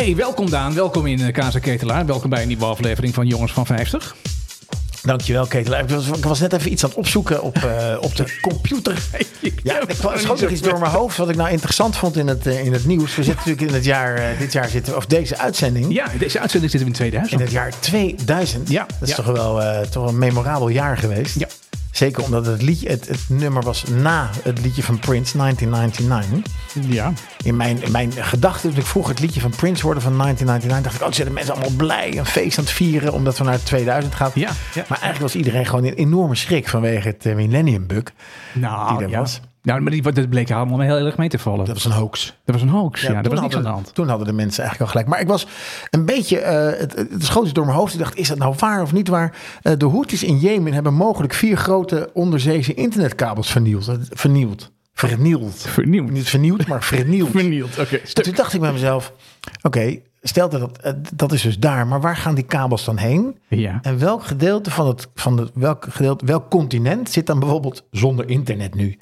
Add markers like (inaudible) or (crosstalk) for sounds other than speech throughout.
Hey, welkom Daan. Welkom in uh, Kaza Ketelaar. Welkom bij een nieuwe aflevering van Jongens van 50. Dankjewel, Ketelaar. Ik was, ik was net even iets aan het opzoeken op, uh, (laughs) op de computer. Ja, ik schoot nog iets door mijn hoofd wat ik nou interessant vond in het, uh, in het nieuws. We zitten natuurlijk in het jaar, uh, dit jaar zitten, of deze uitzending. Ja, deze uitzending zitten we in 2000. In het jaar 2000. Ja. Dat is ja. toch wel toch een memorabel jaar geweest. Ja. Zeker omdat het, liedje, het, het, nummer was na het liedje van Prince, 1999. Ja. In mijn, in mijn gedachten, toen ik vroeg het liedje van Prince hoorde van 1999, dacht ik, oh, zitten mensen allemaal blij, een feest aan het vieren, omdat we naar 2000 gaan. Ja, ja. Maar eigenlijk was iedereen gewoon in enorme schrik vanwege het uh, Millennium Bug. Nou, die er ja. was. Nou, maar die, dat bleek allemaal heel erg mee te vallen. Dat was een hoax. Dat was een hoax, ja. ja dat was niks aan de hand. Toen hadden de mensen eigenlijk al gelijk. Maar ik was een beetje, uh, het, het schoot iets door mijn hoofd. Ik dacht, is dat nou waar of niet waar? Uh, de Houthis in Jemen hebben mogelijk vier grote onderzeese internetkabels vernield. Vernield. Vernield. Vernieuwd. Niet vernieuwd, maar vernield. (laughs) vernield, oké. Okay, toen dacht ik bij mezelf, oké, okay, stel dat, dat is dus daar, maar waar gaan die kabels dan heen? Ja. En welk gedeelte van het, van de, welk gedeelte, welk continent zit dan bijvoorbeeld zonder internet nu?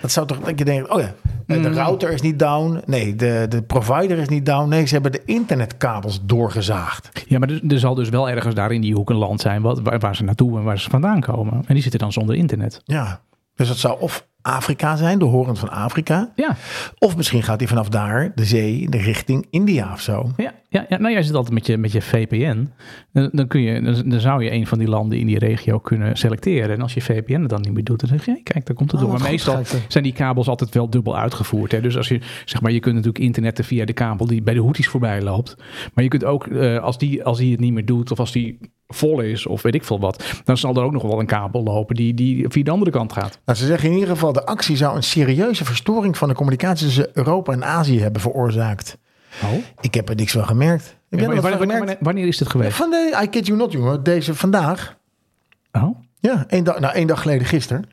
Dat zou toch dat je denkt, oh ja, de Mm. router is niet down. Nee, de, de provider is niet down. Nee, ze hebben de internetkabels doorgezaagd. Ja, maar er, er zal dus wel ergens daar in die hoek een land zijn wat, waar, waar ze naartoe en waar ze vandaan komen. En die zitten dan zonder internet. Ja, dus dat zou of Afrika zijn, de horend van Afrika. Ja. Of misschien gaat hij vanaf daar de zee de richting India of zo. Ja, ja, ja nou jij zit altijd met je, met je VPN. Dan, dan, kun je, dan, dan zou je een van die landen in die regio kunnen selecteren. En als je VPN het dan niet meer doet, dan zeg je, kijk, daar komt het Oh, door. Maar goed, meestal zijn die kabels altijd wel dubbel uitgevoerd. Hè? Dus als je, zeg maar, je kunt natuurlijk internetten via de kabel die bij de Houthis voorbij loopt. Maar je kunt ook, eh, als, die, als die het niet meer doet, of als die vol is, of weet ik veel wat, dan zal er ook nog wel een kabel lopen die, die via de andere kant gaat. Nou, ze zeggen in ieder geval, de actie zou een serieuze verstoring van de communicatie tussen Europa en Azië hebben veroorzaakt. Oh. Ik heb er niks van gemerkt. Heb er wanneer, van gemerkt? is dit geweest? Van de I Kid You Not, jongen. Deze vandaag. Oh, Ja, één dag, nou, één dag geleden gisteren.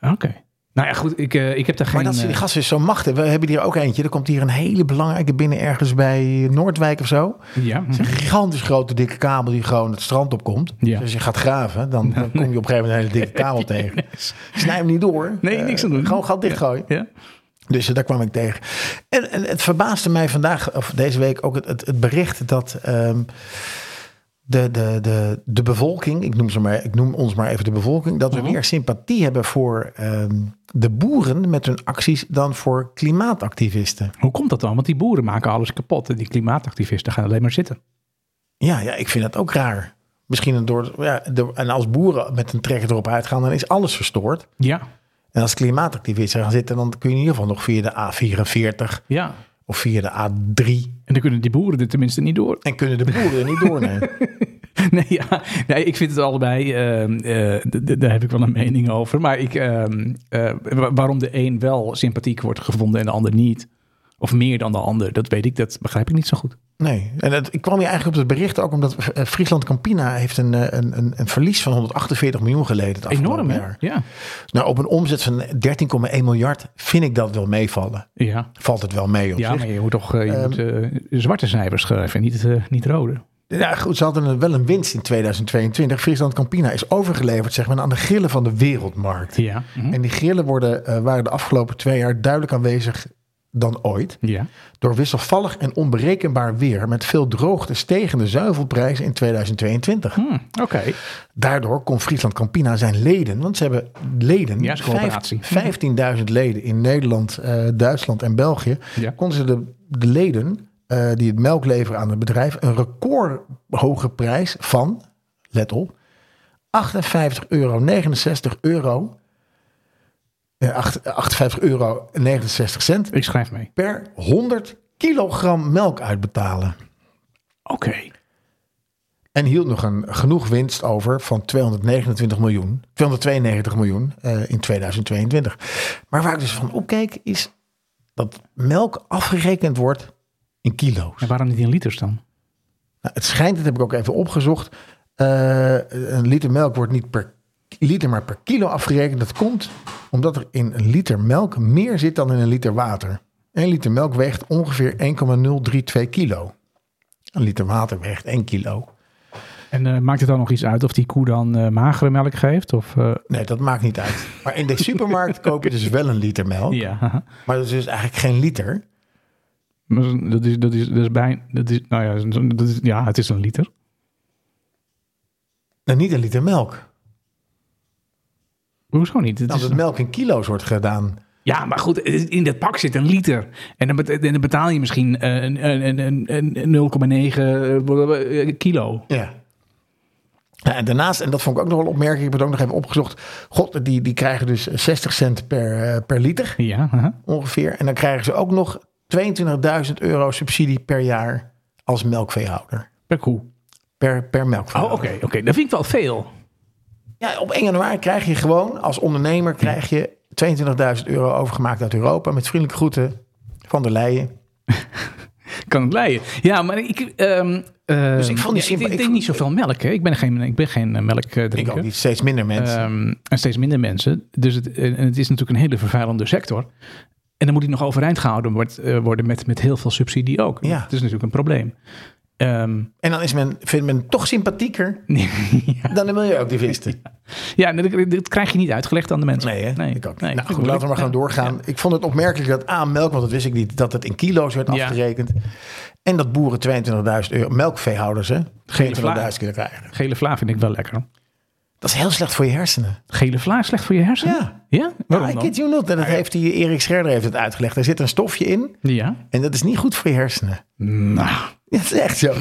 oké. Nou ja, goed, ik, eh, ik heb daar geen... Maar dat, die eh, gast is zo machtig. We hebben hier ook eentje. Er komt hier een hele belangrijke binnen ergens bij Noordwijk of zo. ja, Het is een gigantisch grote dikke kabel die gewoon het strand op komt. Ja. Dus als je gaat graven, dan, dan kom je op een gegeven moment een hele dikke (laughs) kabel tegen. Snij hem niet door. Nee, niks aan doen. Eh, Gewoon gat dichtgooien. ja. Dus eh, daar kwam ik tegen. En, en het verbaasde mij vandaag, of deze week, ook het, het, het bericht dat ehm, de, de, de, de bevolking, ik noem, ze maar, ik noem ons maar even de bevolking, dat we Mhm. meer sympathie hebben voor ehm, de boeren met hun acties dan voor klimaatactivisten. Hoe komt dat dan? Want die boeren maken alles kapot en die klimaatactivisten gaan alleen maar zitten. Ja, ja, ik vind dat ook raar. Misschien door, ja, de, en als boeren met een trekker erop uitgaan, dan is alles verstoord. Ja, En als klimaatactivisten gaan zitten, dan kun je in ieder geval nog via de A44 ja. of via de A3. En dan kunnen die boeren er tenminste niet door. En kunnen de boeren er niet doornemen. (laughs) Nee, ja. nee ik vind het allebei, ehm, eh, daar heb ik wel een mening over. Maar ik, ehm, eh, wa- waarom de een wel sympathiek wordt gevonden en de ander niet, of meer dan de ander, dat weet ik, dat begrijp ik niet zo goed. Nee, en het, ik kwam hier eigenlijk op het bericht ook omdat eh, Friesland Campina heeft een, eh, een, een, een verlies van 148 miljoen geleden Enorm, hè? Ja. Nou, op een omzet van 13,1 miljard vind ik dat wel meevallen. Ja. Valt het wel mee op Ja, zich. maar je moet toch eh, je Ehm, moet, eh, zwarte cijfers schrijven, niet, niet rode. Ja, goed, ze hadden wel een winst in 2022. Friesland Campina is overgeleverd zeg maar, aan de grillen van de wereldmarkt. Ja. Mhm. En die grillen worden, waren de afgelopen twee jaar duidelijk aanwezig dan ooit. Ja. Door wisselvallig en onberekenbaar weer met veel droogte stegen de zuivelprijzen in 2022. Hm, Oké. Daardoor kon Friesland Campina zijn leden, want ze hebben leden, Ja, is een coöperatie. (laughs) vijf- 15.000 leden in Nederland, eh, Duitsland en België, Ja. konden ze de, de leden eh, die het melk leveren aan het bedrijf een recordhoge prijs van, let op, 58 euro, 69 euro, eh, acht- 58 euro 69 cent Ik schrijf mee. per 100 kilogram melk uitbetalen. Oké. En hield nog een, genoeg winst over van 229 miljoen, 292 miljoen eh, in 2022. Maar waar ik dus van opkeek is dat melk afgerekend wordt in kilo's. En waarom niet in liters dan? Nou, het schijnt, dat heb ik ook even opgezocht, eh, een liter melk wordt niet per liter, maar per kilo afgerekend. Dat komt omdat er in een liter melk meer zit dan in een liter water. Een liter melk weegt ongeveer 1,032 kilo. Een liter water weegt 1 kilo. En eh, maakt het dan nog iets uit of die koe dan eh, magere melk geeft? Of, eh, Nee, dat maakt niet uit. Maar in de (laughs) supermarkt koop je dus wel een liter melk. ja. (laughs) Maar dat is dus eigenlijk geen liter. Dat is, dat is, dat is bijna, dat is, nou ja, dat is, ja, het is een liter. Nou, niet een liter melk. Hoezo niet? Het Als het melk in kilo's wordt gedaan. Ja, maar goed, in dat pak zit een liter. En dan, betaal je misschien uh, een, een, 0,9 kilo. Ja. Ja, en daarnaast, en dat vond ik ook nog wel opmerkelijk, ik heb het ook nog even opgezocht. God, die, die krijgen dus 60 cent per, per liter. Ja, ongeveer. En dan krijgen ze ook nog 22.000 euro subsidie per jaar als melkveehouder. Per koe? Per, per melkveehouder. Oh, oké, oké. Dat vind ik wel veel. Ja, op 1 januari krijg je gewoon, als ondernemer, krijg je 22.000 euro overgemaakt uit Europa. Met vriendelijke groeten van der Leyen. (laughs) kan het leiden. Ja, maar ik, um, dus ik vond die, ik, ik, niet zoveel melk. Hè. Ik ben geen, ik ben geen uh, melkdrinker. Ik ook niet. Steeds minder mensen. Um, en steeds minder mensen. Dus het, en het is natuurlijk een hele vervuilende sector. En dan moet die nog overeind gehouden worden, worden met, met heel veel subsidie ook. Ja. Dat is natuurlijk een probleem. Um, en dan is men, vindt men toch sympathieker (laughs) ja. dan de milieuactivisten. Ja, ja dat, dat, krijg je niet uitgelegd aan de mensen. Nee, hè? nee. ik ook nee, nou, goed, laten we maar gaan doorgaan. Ik vond het opmerkelijk dat aan melk, want dat wist ik niet, dat het in kilo's werd afgerekend. En dat boeren 22.000 euro, melkveehouders, hè, 22.000 kunnen krijgen. Gele vla vind ik wel lekker. Dat is heel slecht voor je hersenen. Gele vla is slecht voor je hersenen? Ja. Ja? Waarom ja, kid you not. En dat heeft die Erik Scherder heeft het uitgelegd. Er zit een stofje in. Ja. En dat is niet goed voor je hersenen. Nou. Ja, dat is echt zo.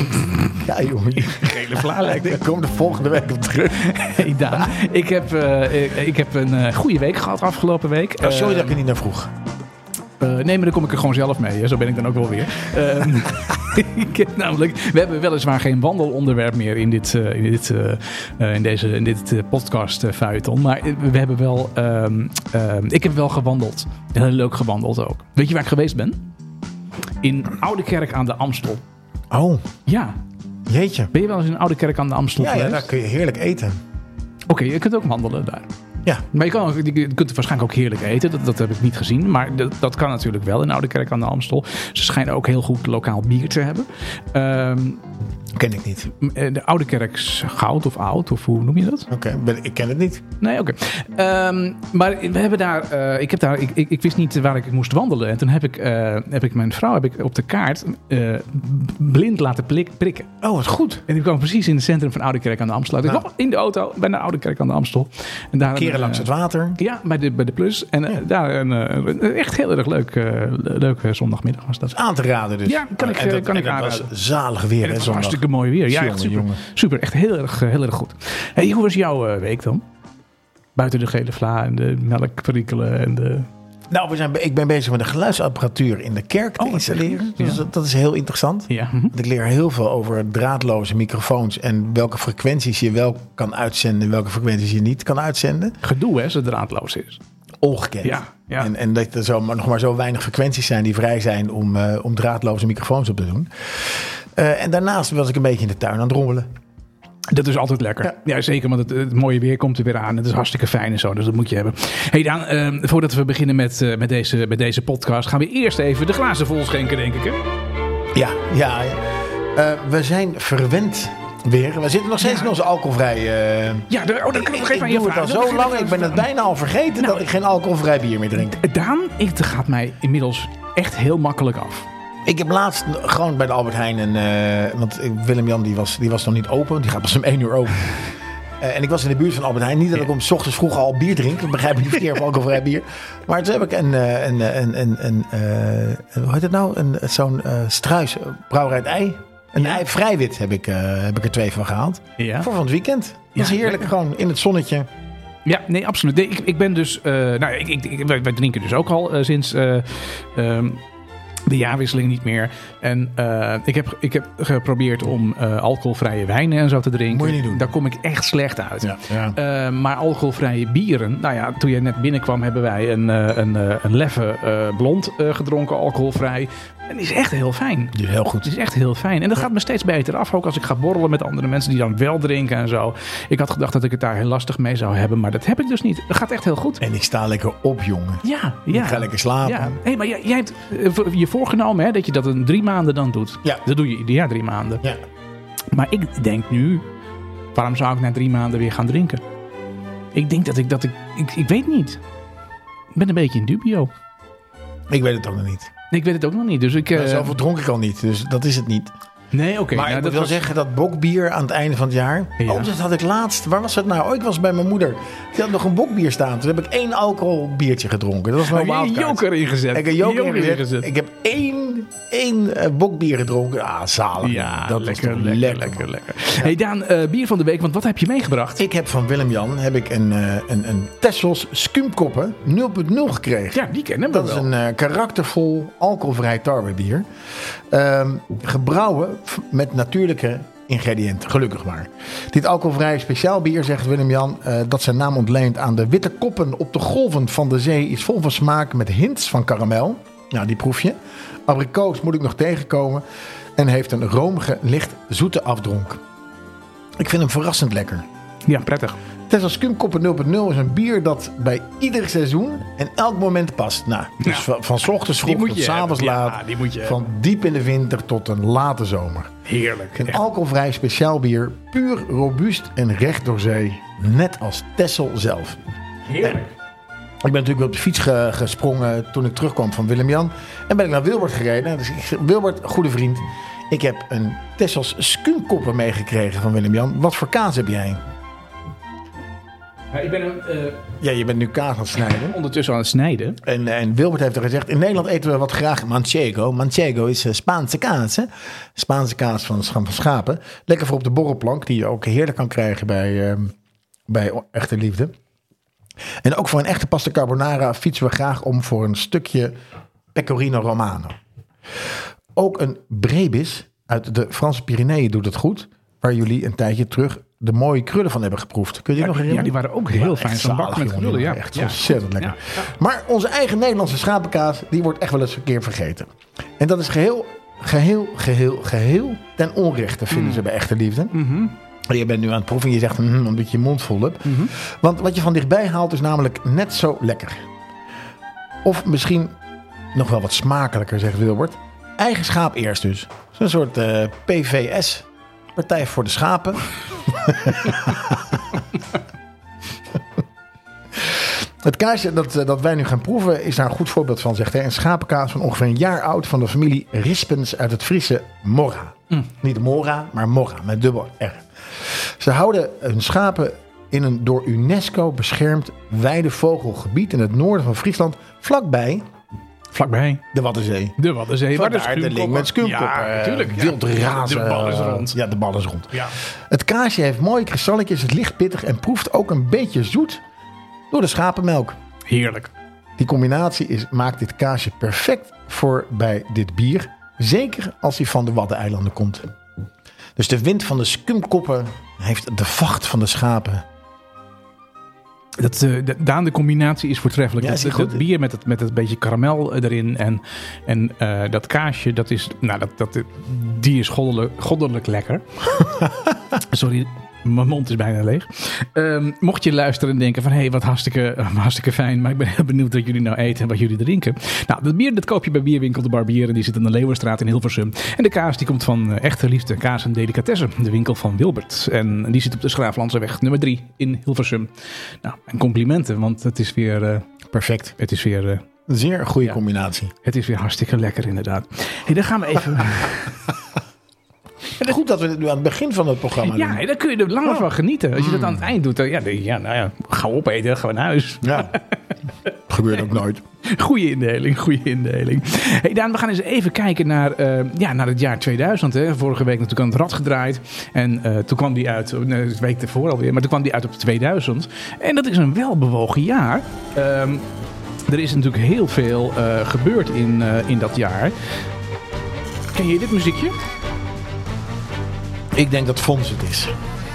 Ja, jongen. Gele vla lijkt Ik kom de volgende week op terug. (laughs) Hey Daan, ik heb, uh, ik, heb een uh, goede week gehad afgelopen week. Oh, sorry uh, dat ik er niet naar vroeg. Uh, nee, maar dan kom ik er gewoon zelf mee. Hè. Zo ben ik dan ook wel weer. Uh, (laughs) ik heb namelijk, we hebben weliswaar geen wandelonderwerp meer in, dit, uh, in, dit, in, deze, in dit podcast. Maar we hebben wel, ehm, ehm, ik heb wel gewandeld. Heel leuk gewandeld ook. Weet je waar ik geweest ben? In Oude Kerk aan de Amstel. Oh. Ja. Jeetje. Ben je wel eens in Oude Kerk aan de Amstel ja, geweest? Ja, daar kun je heerlijk eten. Oké, okay, je kunt ook wandelen daar. Ja. Maar je, kan, je kunt waarschijnlijk ook heerlijk eten. Dat, dat heb ik niet gezien. Maar dat, dat kan natuurlijk wel in Oude Kerk aan de Amstel. Ze schijnen ook heel goed lokaal bier te hebben. Um, Ken ik niet. Eh, de Oude Kerk Goud of Oud, of hoe noem je dat? Oké, okay, ik ken het niet. Nee, oké. Okay. Um, maar we hebben daar, uh, ik, heb daar ik, ik, ik, wist niet waar ik moest wandelen. En toen heb ik, uh, heb ik mijn vrouw heb ik op de kaart uh, blind laten prik, prikken. Oh, wat goed. En die kwam precies in het centrum van Oude Kerk aan de Amstel. Nou. Ik in de auto bij de Oude Kerk aan de Amstel. En daar Keren langs het water. Ja, bij de, bij de Plus. En ja. daar een, echt heel erg leuk, leuke zondagmiddag was dat. Aan te raden dus. Ja, kan ik, dat, kan ik aanraden. was zalig weer, hè, zondag. Hartstikke mooi weer. Ja, echt super, super. Echt heel erg, heel erg goed. Hey, hoe was jouw uh, week dan? Buiten de gele vla en de melkperikelen en de... Nou, we zijn, ik ben bezig met de geluidsapparatuur in de kerk te oh, installeren. Dus dat, dat, is heel interessant. Ja. Ik leer heel veel over draadloze microfoons en welke frequenties je wel kan uitzenden en welke frequenties je niet kan uitzenden. Gedoe hè, als het draadloos is. Ongekend. Ja, ja. En, en dat er zo, nog maar zo weinig frequenties zijn die vrij zijn om, uh, om draadloze microfoons op te doen. Uh, en daarnaast was ik een beetje in de tuin aan het rommelen. Dat is altijd lekker. Ja, ja zeker, want het, het, mooie weer komt er weer aan. Het is hartstikke fijn en zo, dus dat moet je hebben. hey Daan, uh, voordat we beginnen met, uh, met, deze, met deze podcast... gaan we eerst even de glazen vol schenken, denk ik, hè? Ja, ja. ja. we zijn verwend Weer. We zitten nog steeds ja. in onze alcoholvrij. Uh... Ja, de, oh, dat kan ik nog even aan je vragen. al zo lang. Ik ben het bijna al vergeten nou, dat ik geen alcoholvrij bier meer drink. Daan, het gaat mij inmiddels echt heel makkelijk af. Ik heb laatst gewoon bij de Albert Heijn een... Uh, want Willem-Jan die was, die was nog niet open. Die gaat pas om één uur open. Uh, (laughs) en ik was in de buurt van Albert Heijn. Niet dat ik om s ochtends vroeg al bier drink. Dat begrijp ik niet verkeerd van (laughs) alcoholvrij bier. Maar toen heb ik een... een, een, een, een hoe heet het nou? Een, Zo'n struis, brouwerij het ei. Een ja. ei vrijwit heb ik, heb ik er twee van gehaald. Ja. Voor van het weekend. Dat is heerlijk. Gewoon in het zonnetje. Ja, nee, absoluut. Nee, ik, ik ben dus... Uh, nou, ik, ik, wij, drinken dus ook al uh, sinds... Um, de jaarwisseling niet meer. En uh, ik, heb, ik heb geprobeerd om uh, alcoholvrije wijnen en zo te drinken. Moet je niet doen. Daar kom ik echt slecht uit. Ja, ja. Uh, maar alcoholvrije bieren. Nou ja, toen je net binnenkwam hebben wij een, een, een leffe blond gedronken, alcoholvrij. En die is echt heel fijn. Die is heel goed. Die is echt heel fijn. En dat gaat me steeds beter af. Ook als ik ga borrelen met andere mensen die dan wel drinken en zo. Ik had gedacht dat ik het daar heel lastig mee zou hebben. Maar dat heb ik dus niet. Het gaat echt heel goed. En ik sta lekker op, jongen. Ja, ja. Ik ga lekker slapen. Ja. Hey, maar jij, jij hebt je voorgenomen hè, dat je dat een drie maanden dan doet. Ja. Dat doe je ieder jaar drie maanden. Ja. Maar ik denk nu, waarom zou ik na drie maanden weer gaan drinken? Ik denk dat ik dat ik, ik, ik weet niet. Ik ben een beetje in dubio. Ik weet het ook nog niet. Ik weet het ook nog niet. Dus ik, uh... Zoveel dronk ik al niet, dus dat is het niet. Nee, oké. Maar nou, ik moet wel zeggen dat bokbier aan het einde van het jaar... Oh, dat had ik laatst. Waar was dat nou? Oh, ik was bij mijn moeder. Die had nog een bokbier staan. Toen heb ik één alcoholbiertje gedronken. Dat was mijn wildcard. Joker ingezet? Ik heb een joker, ingezet. Ik heb één, één uh, bokbier gedronken. Ah, zalig. Ja, dat lekker, lekker, lekker, lekker, lekker. Hey Daan, uh, bier van de week. Want wat heb je meegebracht? Ik heb van Willem-Jan heb ik een, uh, een, een Tessels Skumkoppen 0.0 gekregen. Ja, die kennen we Dat wel. is een karaktervol alcoholvrij tarwebier. Um, gebrouwen met natuurlijke ingrediënten, gelukkig maar. Dit alcoholvrij speciaal bier, zegt Willem-Jan, uh, dat zijn naam ontleent aan de witte koppen op de golven van de zee, is vol van smaak met hints van karamel. Nou, die proef je. Abrikoos moet ik nog tegenkomen. En heeft een romige, licht zoete afdronk. Ik vind hem verrassend lekker. Ja, prettig. Tesla Skumkoppen 0.0 is een bier dat bij ieder seizoen en elk moment past. Nou, dus van, van s ochtends vroeg tot s avonds laat. Ja, die moet je van diep in de winter tot een late zomer. Heerlijk. Een alcoholvrij speciaal bier, puur robuust en recht door zee. Net als Tessel zelf. Heerlijk. Ik ben natuurlijk op de fiets ge gesprongen toen ik terugkwam van Willem-Jan. En ben ik naar Wilbert gereden. Dus ik, Wilbert, goede vriend. Ik heb een Tessels skumkoppen meegekregen van Willem-Jan. Wat voor kaas heb jij? Ja, ik ben een, uh, ja, je bent nu kaas aan het snijden. Ondertussen aan het snijden. En, en Wilbert heeft er gezegd, in Nederland eten we wat graag manchego. Manchego is uh, Spaanse kaas, hè? Spaanse kaas van, van schapen. Lekker voor op de borrelplank, die je ook heerlijk kan krijgen bij, uh, bij Echte Liefde. En ook voor een echte pasta carbonara fietsen we graag om voor een stukje pecorino romano. Ook een brebis uit de Franse Pyreneeën doet het goed. Waar jullie een tijdje terug de mooie krullen van hebben geproefd. Kun je ja, nog herinneren? Ja, die waren ook heel fijn. Zo'n bak met krullen, ja. Echt ja. ontzettend lekker. Maar onze eigen Nederlandse schapenkaas, die wordt echt wel eens een keer vergeten. En dat is geheel, geheel, geheel, geheel ten onrechte, vinden mm. ze bij echte liefde. Mm -hmm. Je bent nu aan het proeven en je zegt, mm, omdat je je mond vol hebt. -hmm. Want wat je van dichtbij haalt is namelijk net zo lekker. Of misschien nog wel wat smakelijker, zegt Wilbert. Eigen schaap eerst dus. Zo'n soort uh, PVS. Partij voor de Schapen. (laughs) Het kaasje dat, dat wij nu gaan proeven is daar een goed voorbeeld van, zegt hij. Een schapenkaas van ongeveer een jaar oud van de familie Rispens uit het Friese Morra. Mm. Niet Mora, maar Morra met dubbel R. Ze houden hun schapen in een door UNESCO beschermd weidevogelgebied in het noorden van Friesland, vlakbij Vlakbij. De Waddenzee. De Waddenzee. Waar de, de link met skumkop. Ja, natuurlijk. Uh, wild razen. De bal is rond. Ja, de bal is rond. Ja. Het kaasje heeft mooie kristalletjes, het licht pittig en proeft ook een beetje zoet door de schapenmelk. Heerlijk. Die combinatie is, maakt dit kaasje perfect voor bij dit bier. Zeker als hij van de Waddeneilanden komt. Dus de wind van de skumkoppen heeft de vacht van de schapen dat, de, Daan, de combinatie is voortreffelijk. Ja, dat, bier met het, met het beetje karamel erin en, en uh, dat kaasje, dat is, nou, dat, dat, die is goddelijk, goddelijk lekker. (laughs) Sorry, mijn mond is bijna leeg. Um, mocht je luisteren en denken van... hé, hey, wat hartstikke, (laughs) hartstikke fijn... maar ik ben heel benieuwd wat jullie nou eten en wat jullie drinken. Nou, dat bier dat koop je bij Bierwinkel de Barbier... en die zit in de Leeuwenstraat in Hilversum. En de kaas die komt van uh, Echte Liefde Kaas en Delicatessen. De winkel van Wilbert. En die zit op de Schraaflandseweg nummer 3 in Hilversum. Nou, en complimenten, want het is weer... Uh, Perfect. Het is weer... Uh, een zeer goede ja, combinatie. Het is weer hartstikke lekker inderdaad. hey, dan gaan we even... (laughs) En goed dat we het nu aan het begin van het programma ja, doen. Ja, daar kun je er langer oh. van genieten. Als je dat aan het eind doet, dan ja, dan, ja, nou ja, ga opeten, gaan we naar huis. Ja, (laughs) gebeurt ook nooit. Goeie indeling, goede indeling. Hey Daan, we gaan eens even kijken naar, uh, ja, naar het jaar 2000. Hè. Vorige week natuurlijk aan het rad gedraaid. En uh, toen kwam die uit, nee, de week ervoor alweer, maar toen kwam die uit op 2000. En dat is een welbewogen jaar. Um, er is natuurlijk heel veel uh, gebeurd in, in dat jaar. Ken je dit muziekje? Ik denk dat Fons het is.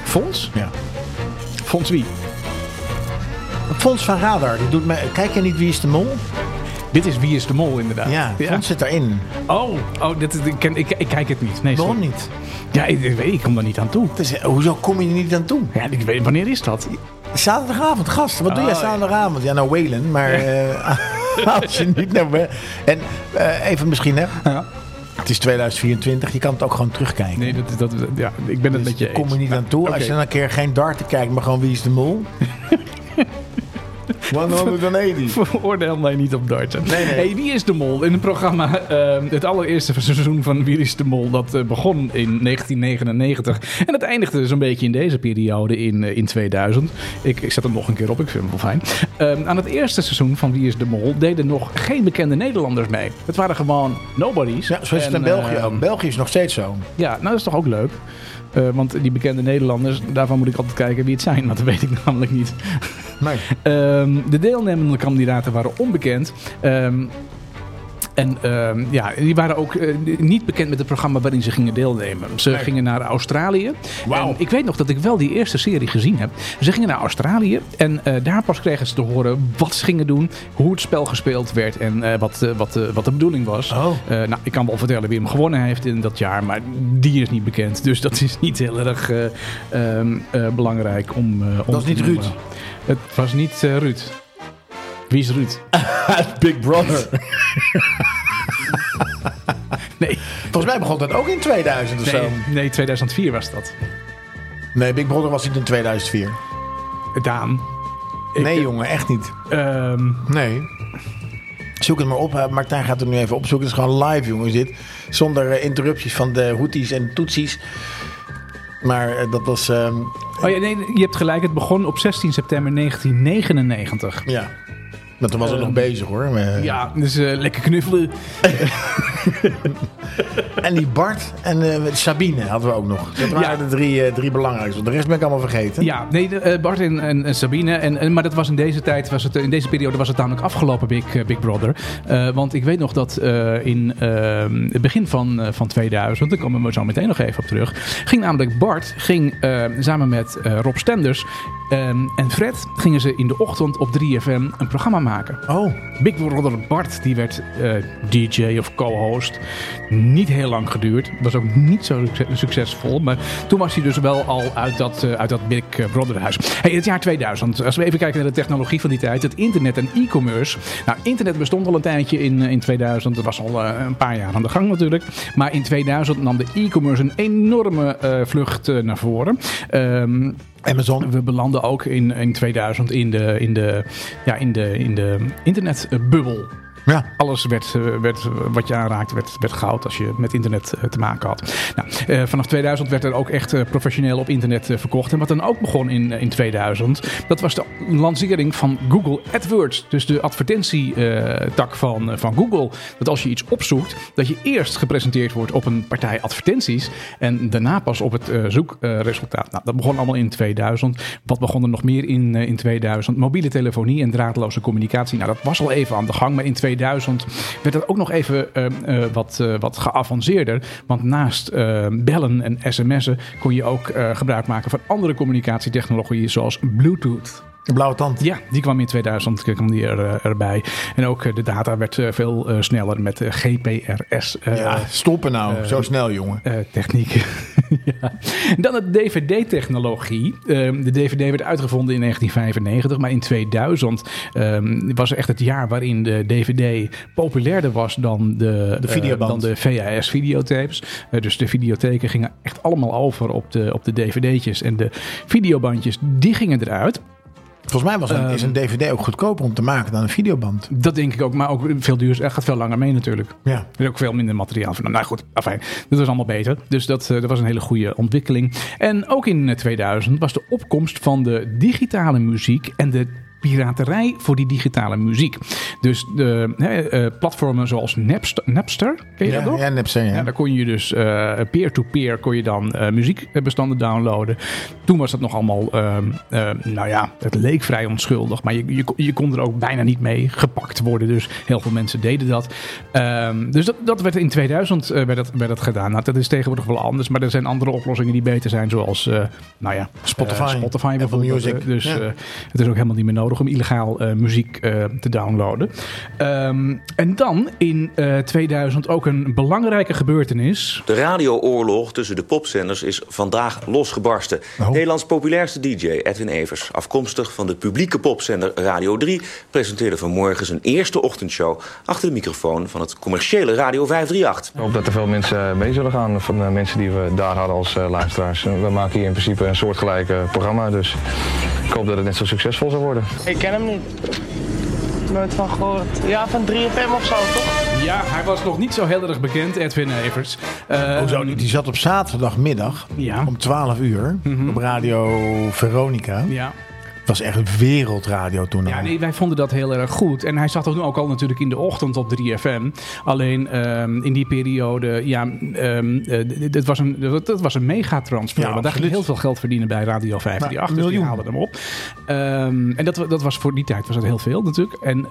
Fons? Ja. Fons wie? Fons van Radar. Die doet mij... Kijk je niet Wie is de Mol? Dit is Wie is de Mol inderdaad. Ja, Fons zit erin. Oh, oh dit, ik, ken, ik, ik kijk het niet. Nee, Waarom niet? Ja, ik, ik, ik kom daar niet aan toe. Is, hoezo kom je er niet aan toe? Ja, ik weet, wanneer is dat? Zaterdagavond, gast. Wat oh, doe jij zaterdagavond? Ja, nou Whalen, maar ja. uh, (laughs) als je niet naar... En uh, even misschien, hè? Ja. Het is 2024, je kan het ook gewoon terugkijken. Nee, dat, dat, ja, ik ben het dus met je kom er niet aan toe. Okay. Als je dan een keer geen darten kijkt, maar gewoon wie is de mol. (laughs) (laughs) 180. (laughs) Veroordeel mij niet op darten. Nee, nee. Hey, wie is de mol? In het programma, uh, het allereerste seizoen van Wie is de mol, dat uh, begon in 1999. En het eindigde zo'n beetje in deze periode in, uh, in 2000. Ik, ik zet hem nog een keer op, ik vind hem wel fijn. Ehm, aan het eerste seizoen van Wie is de mol deden nog geen bekende Nederlanders mee. Het waren gewoon nobodies. Ja, zoals het in België ook. Ehm, België is nog steeds zo. Ja, nou dat is toch ook leuk. Uh, want die bekende Nederlanders, daarvan moet ik altijd kijken wie het zijn. Want dat weet ik (laughs) namelijk niet. Nee. um, de deelnemende kandidaten waren onbekend. Um, en uh, ja, die waren ook uh, niet bekend met het programma waarin ze gingen deelnemen. Ze nee. gingen naar Australië. Wow. En ik weet nog dat ik wel die eerste serie gezien heb. Ze gingen naar Australië en uh, daar pas kregen ze te horen wat ze gingen doen, hoe het spel gespeeld werd en wat, wat, wat de bedoeling was. Oh. nou, ik kan wel vertellen wie hem gewonnen heeft in dat jaar, maar die is niet bekend. (laughs) Dus dat is niet heel erg ehm, belangrijk om. om dat is niet Ruud. het was niet Ruud. Wie is Ruud? (laughs) Big Brother. (laughs) nee. Volgens mij begon dat ook in 2000 of nee, zo. Nee, 2004 was dat. Nee, Big Brother was niet in 2004. Daan. Nee, ik, jongen, echt niet. Um, nee. Zoek het maar op. Martijn gaat het nu even opzoeken. Het is gewoon live, jongens, dit. Zonder uh, interrupties van de Houthis en Tutsis. Maar uh, dat was... Um, oh ja, nee, je hebt gelijk. Het begon op 16 september 1999. Ja. Maar toen was het nog bezig hoor. Maar... Ja, dus uh, lekker knuffelen. (laughs) en die Bart en uh, Sabine hadden we ook nog. Dat waren ja. de drie, drie belangrijkste. De rest ben ik allemaal vergeten. Ja, nee, de, Bart en, en, en Sabine. En, en, maar dat was in deze tijd, was het, in deze periode was het namelijk afgelopen Big, Big Brother. want ik weet nog dat in het begin van, van 2000, daar komen we zo meteen nog even op terug, ging namelijk Bart ging, samen met Rob Stenders Um, en Fred gingen ze in de ochtend op 3FM een programma maken. Oh. Big Brother Bart, die werd uh, DJ of co-host. Niet heel lang geduurd. Was ook niet zo succesvol. Maar toen was hij dus wel al uit dat, uh, uit dat Big Brother huis. Hey, het jaar 2000. Als we even kijken naar de technologie van die tijd. Het internet en e-commerce. Nou, internet bestond al een tijdje in, in 2000. Dat was al uh, een paar jaar aan de gang natuurlijk. Maar in 2000 nam de e-commerce een enorme vlucht naar voren. Um, Amazon. We belanden ook in, in 2000 in de, in de, ja, in de, in de internetbubbel. Ja. Alles werd, werd, wat je aanraakte, werd, werd goud als je met internet te maken had. Nou, eh, vanaf 2000 werd er ook echt professioneel op internet verkocht. En wat dan ook begon in, in 2000, dat was de lancering van Google AdWords. Dus de advertentietak van, van Google. Dat als je iets opzoekt, dat je eerst gepresenteerd wordt op een partij advertenties. En daarna pas op het zoekresultaat. Nou, dat begon allemaal in 2000. Wat begon er nog meer in, in 2000? Mobiele telefonie en draadloze communicatie. Nou, dat was al even aan de gang, maar in 2000 2000 werd het ook nog even uh, uh, wat, uh, wat geavanceerder. Want naast bellen en sms'en kon je ook gebruik maken van andere communicatietechnologieën zoals Bluetooth. De blauwe tand. Ja, die kwam in 2000 kwam die er, erbij. En ook de data werd veel sneller met GPRS. ja, stoppen nou. Zo snel, jongen. techniek. (laughs) ja. Dan de DVD-technologie. Um, de DVD werd uitgevonden in 1995, maar in 2000 um, was echt het jaar waarin de DVD populairder was dan de, de, uh, dan de VHS-videotapes. Dus de videotheken gingen echt allemaal over op de, op de DVD'tjes. En de videobandjes, die gingen eruit. Volgens mij was een, is een DVD ook goedkoper om te maken dan een videoband. Dat denk ik ook, maar ook veel duurder. Er gaat veel langer mee natuurlijk. Ja. Er is ook veel minder materiaal van. Nou goed, afijn. Dat was allemaal beter. Dus dat, uh, dat was een hele goede ontwikkeling. En ook in 2000 was de opkomst van de digitale muziek en de piraterij voor die digitale muziek. Dus de uh, platformen zoals Napster, Napster ken je ja, dat nog? Ja, Napster, ja. ja. Daar kon je dus peer-to-peer uh, kon je dan muziekbestanden downloaden. Toen was dat nog allemaal, nou ja, het leek vrij onschuldig, maar je, je, je, kon er ook bijna niet mee gepakt worden. Dus heel veel mensen deden dat. Um, dus dat, dat werd in 2000 werd dat, werd dat gedaan. Nou, dat is tegenwoordig wel anders, maar er zijn andere oplossingen die beter zijn, zoals, nou ja, Spotify, Spotify Apple Music. Dus ja. het is ook helemaal niet meer nodig nodig om illegaal uh, muziek uh, te downloaden. Um, en dan in uh, 2000 ook een belangrijke gebeurtenis. De radiooorlog tussen de popzenders is vandaag losgebarsten. Oh. Nederlands populairste DJ Edwin Evers, afkomstig van de publieke popzender Radio 3, presenteerde vanmorgen zijn eerste ochtendshow achter de microfoon van het commerciële Radio 538. Ik hoop dat er veel mensen mee zullen gaan van de mensen die we daar hadden als luisteraars. We maken hier in principe een soortgelijk programma, dus ik hoop dat het net zo succesvol zal worden. Ik ken hem niet. Nooit van gehoord. Ja, van 3FM of zo, toch? Ja, hij was nog niet zo heel erg bekend, Edwin Evers. Uh, Hoezo niet? Die zat op zaterdagmiddag ja. om 12 uur op Radio Veronica. Ja was echt wereldradio toen Ja, nee, wij vonden dat heel erg goed. En hij zat toen ook al natuurlijk in de ochtend op 3FM. Alleen um, in die periode, ja, um, uh, dat, was een, dat, was een megatransfer. Ja, want daar ging heel veel geld verdienen bij Radio 538. Nou, dus die haalden hem op. Um, en dat, dat was voor die tijd was dat heel veel natuurlijk. En,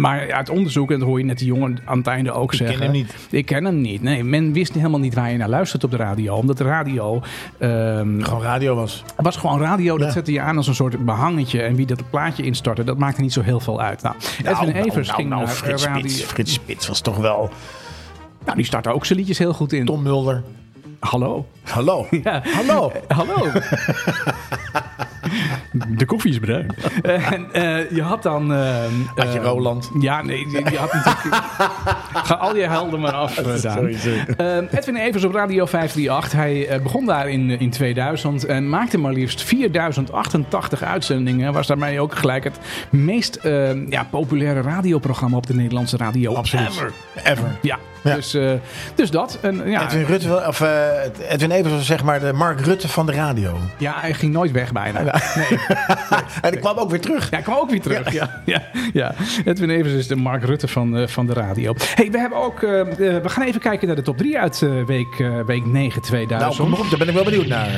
maar uit onderzoek, en dat hoor je net die jongen aan het einde ook zeggen. Ik ken hem niet. Ik ken hem niet. Nee, men wist helemaal niet waar je naar luistert op de radio. Omdat de radio... gewoon radio was. was gewoon radio. Dat zette je aan als een soort behangetje. En wie dat plaatje instartte, dat maakte niet zo heel veel uit. Nou, nou Edwin nou, Evers nou, ging nou, naar Frits Spits, Frits Spits was toch wel... Nou, die startte ook zijn liedjes heel goed in. Tom Mulder. Hallo. Hallo. (laughs) Ja. Hallo. Hallo. (laughs) De koffie is bruin. en uh, je had dan... Uh, had je Roland? Ja, nee, je had natuurlijk... (laughs) Ga al je helden maar af, sorry, sorry. Edwin Evers op Radio 538. Hij begon daar in, in 2000 en maakte maar liefst 4088 uitzendingen. Was daarmee ook gelijk het meest ja, populaire radioprogramma op de Nederlandse radio. Absoluut. Ever. Ever. Ja. Ja. Dus, uh, dus dat. En, ja. Edwin, Rutte, of, uh, Edwin Evers was zeg maar de Mark Rutte van de radio. Ja, hij ging nooit weg bijna. Nee. nee. en ik kwam ook weer terug. Ja, hij kwam ook weer terug. Ja. Ja. Ja. Edwin Evers is de Mark Rutte van, uh, van de radio. Hey, we hebben ook. we gaan even kijken naar de top 3 uit week, week 9 2000. Nou, kom op, daar ben ik wel benieuwd naar.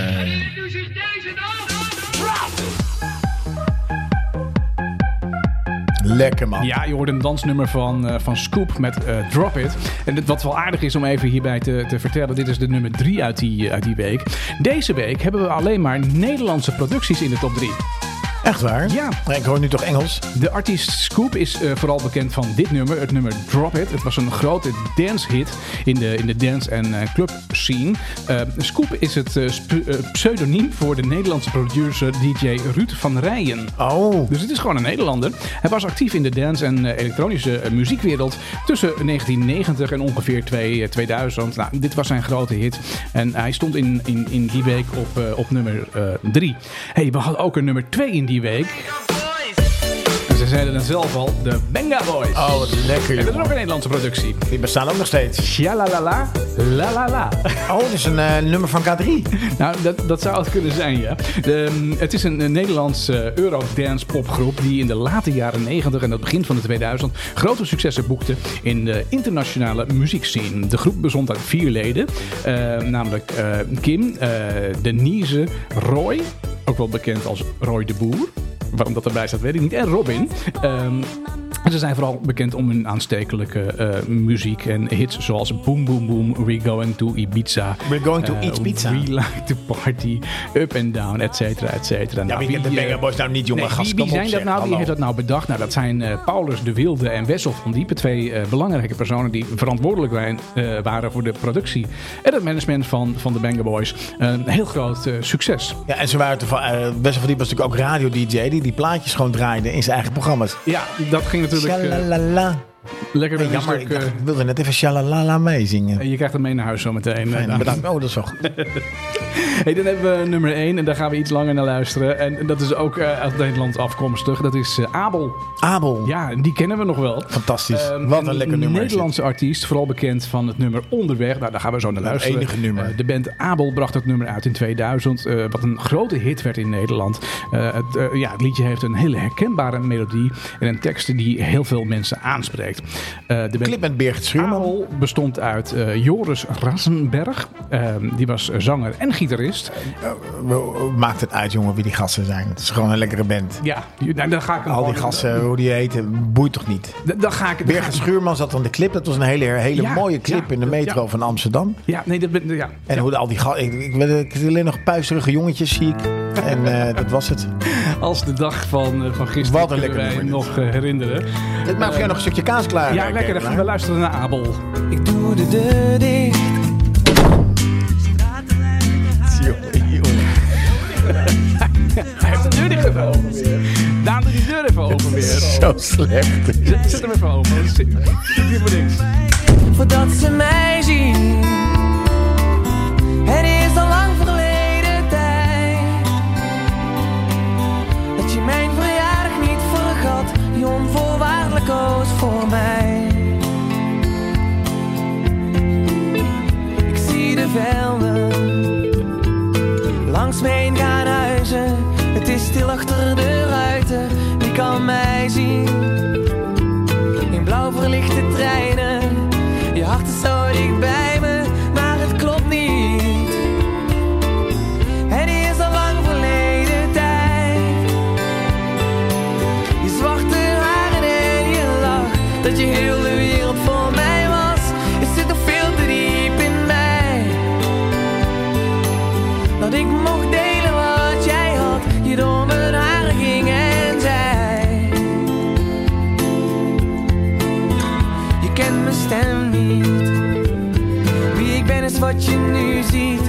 Lekker man. Ja, je hoort een dansnummer van, uh, van Scoop met uh, Drop It. En wat wel aardig is om even hierbij te, te vertellen, dit is de nummer 3 uit die, uit die week. Deze week hebben we alleen maar Nederlandse producties in de top 3. Echt waar? Ja. Ik hoor nu toch Engels. De artiest Scoop is uh, vooral bekend van dit nummer, het nummer Drop It. Het was een grote dance hit in de, in de dance- en uh, club scene. Uh, Scoop is het pseudoniem voor de Nederlandse producer DJ Ruud van Rijen. Oh. Dus het is gewoon een Nederlander. Hij was actief in de dance- en elektronische muziekwereld tussen 1990 en ongeveer 2000. Nou, dit was zijn grote hit. En hij stond in, in, in die week op, op nummer 3. hey, we hadden ook een nummer 2 in die week. En ze zeiden het zelf al, de Benga Boys. Oh, wat lekker, En dat is ook een Nederlandse productie. Die bestaan ook nog steeds. Shalalala, la la la. Oh, dat is een uh, nummer van K3. Nou, dat, dat zou het kunnen zijn, ja. De, het is een, een Nederlandse Eurodance popgroep die in de late jaren 90 en het begin van de 2000 grote successen boekte in de internationale muziekscene. De groep bestond uit vier leden, uh, namelijk Kim, Denise, Roy, ook wel bekend als Roy de Boer. Waarom dat erbij staat, weet ik niet. En Robin. Um, ze zijn vooral bekend om hun aanstekelijke uh, muziek en hits zoals Boom Boom Boom, We're Going to Ibiza. We're Going to uh, Eat Pizza. We Like to Party, Up and Down, et cetera, et cetera. Ja, nou, wie de Banger Boys nou niet, jongen? Nee, wie, wie zijn dat nou? Wie heeft dat nou bedacht? Nou, dat zijn uh, Paulus de Wilde en Wessel van Diepen. Twee belangrijke personen die verantwoordelijk waren, waren voor de productie en het management van, van de Banger Boys. Een heel groot succes. Ja, en ze waren Wessel van Diepen was natuurlijk ook radio-dj die die plaatjes gewoon draaide in zijn eigen programma's. Ja, dat ging natuurlijk... Shalalala. Lekker met jammer, stuk, ik, dacht, ik, wilde net even shalalala meezingen. En je krijgt hem mee naar huis zometeen. Fijn, bedankt. Oh, dat is wel goed. (laughs) (laughs) hey, dan hebben we nummer 1 en daar gaan we iets langer naar luisteren. En dat is ook uh, uit Nederland afkomstig. Dat is uh, Abel. Abel. Ja, die kennen we nog wel. Fantastisch. Uh, Wat een, lekker nummer. Een Nederlandse artiest, vooral bekend van het nummer Onderweg. Nou, daar gaan we zo naar luisteren. Het enige nummer. de band Abel bracht het nummer uit in 2000. wat een grote hit werd in Nederland. het, ja, het liedje heeft een hele herkenbare melodie. En een tekst die heel veel mensen aanspreekt. De Clip met Birgit Schuurman. bestond uit Joris Rassenberg. Uh, die was zanger en gitarist. Maakt het uit, jongen, wie die gasten zijn. Het is gewoon een lekkere band. Ja, nou, dan ga ik Al die gasten, hoe die heten, boeit toch niet? Dan ga ik, Birgit Schuurman zat aan de clip. Dat was een hele, hele ja, mooie clip ja, in de metro van Amsterdam. Ja, nee, dat ben ja. En hoe al die gasten... Ik, ik, ik, ik, alleen nog puisterige jongetjes, zie ik. En dat was het. Als de dag van, van gisteren Wat een wij nog herinneren. Ik maak voor jou nog een stukje kaas klaar. Ja, lekker. Dan gaan we luisteren naar Abel. Ik doe de deur dicht. zo slecht. Zet hem even open. Zit hier voor. Voordat ze mij zien. Het is al lang verleden tijd. Dat je mijn verjaardag niet vergat. Die onvoorwaardelijk koos voor mij. Ik zie de velden. Langs me heen gaan huizen. Het is stil achter de ruiten kan mij zien. In blauw verlichte trein wat je nu ziet.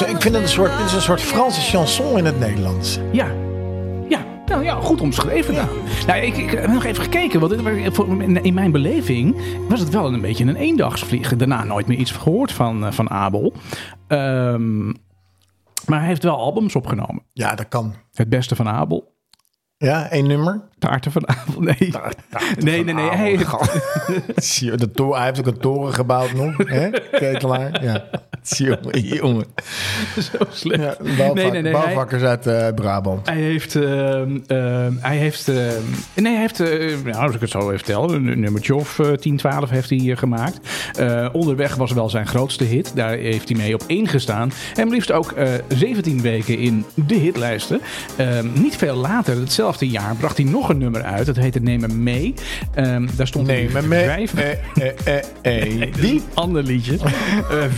Ik vind het een soort, het is een soort Franse chanson in het Nederlands. Ja. Ja, nou ja, goed omschreven. Ja. Nou, ik, ik heb nog even gekeken, want dit- in mijn beleving was het wel een beetje een eendagsvlieg. Daarna nooit meer iets gehoord van, eh, van Abel. Ehm, maar hij heeft wel albums opgenomen. Ja, dat kan. Het beste van Abel. Ja, één nummer. Taarten van Abel, nee. (laughs) nee, nee, nee. Hij heeft, (laughs) de hij heeft ook een toren gebouwd nog. hè? Ketelaar. Ja. Jongen, jongen. zo slecht. Ja, bouwvak- Nee, nee, nee, bouwvakkers uit eh, Brabant. Hij heeft, ehm, ehm, hij heeft, ehm, nee, hij heeft, eh, nou, als ik het zo even vertel, een nummertje of eh, 10, 12 heeft hij eh, gemaakt. Eh, onderweg was wel zijn grootste hit. Daar heeft hij mee op één gestaan. En liefst ook eh 17 weken in de hitlijsten. Niet veel later, hetzelfde jaar, bracht hij nog een nummer uit. Dat heette Neem me mee. Ehm, daar stond Nee, hij maar mee. vijf... Eh, eh, eh, eh. (laughs) Die? Ander liedje. Eh,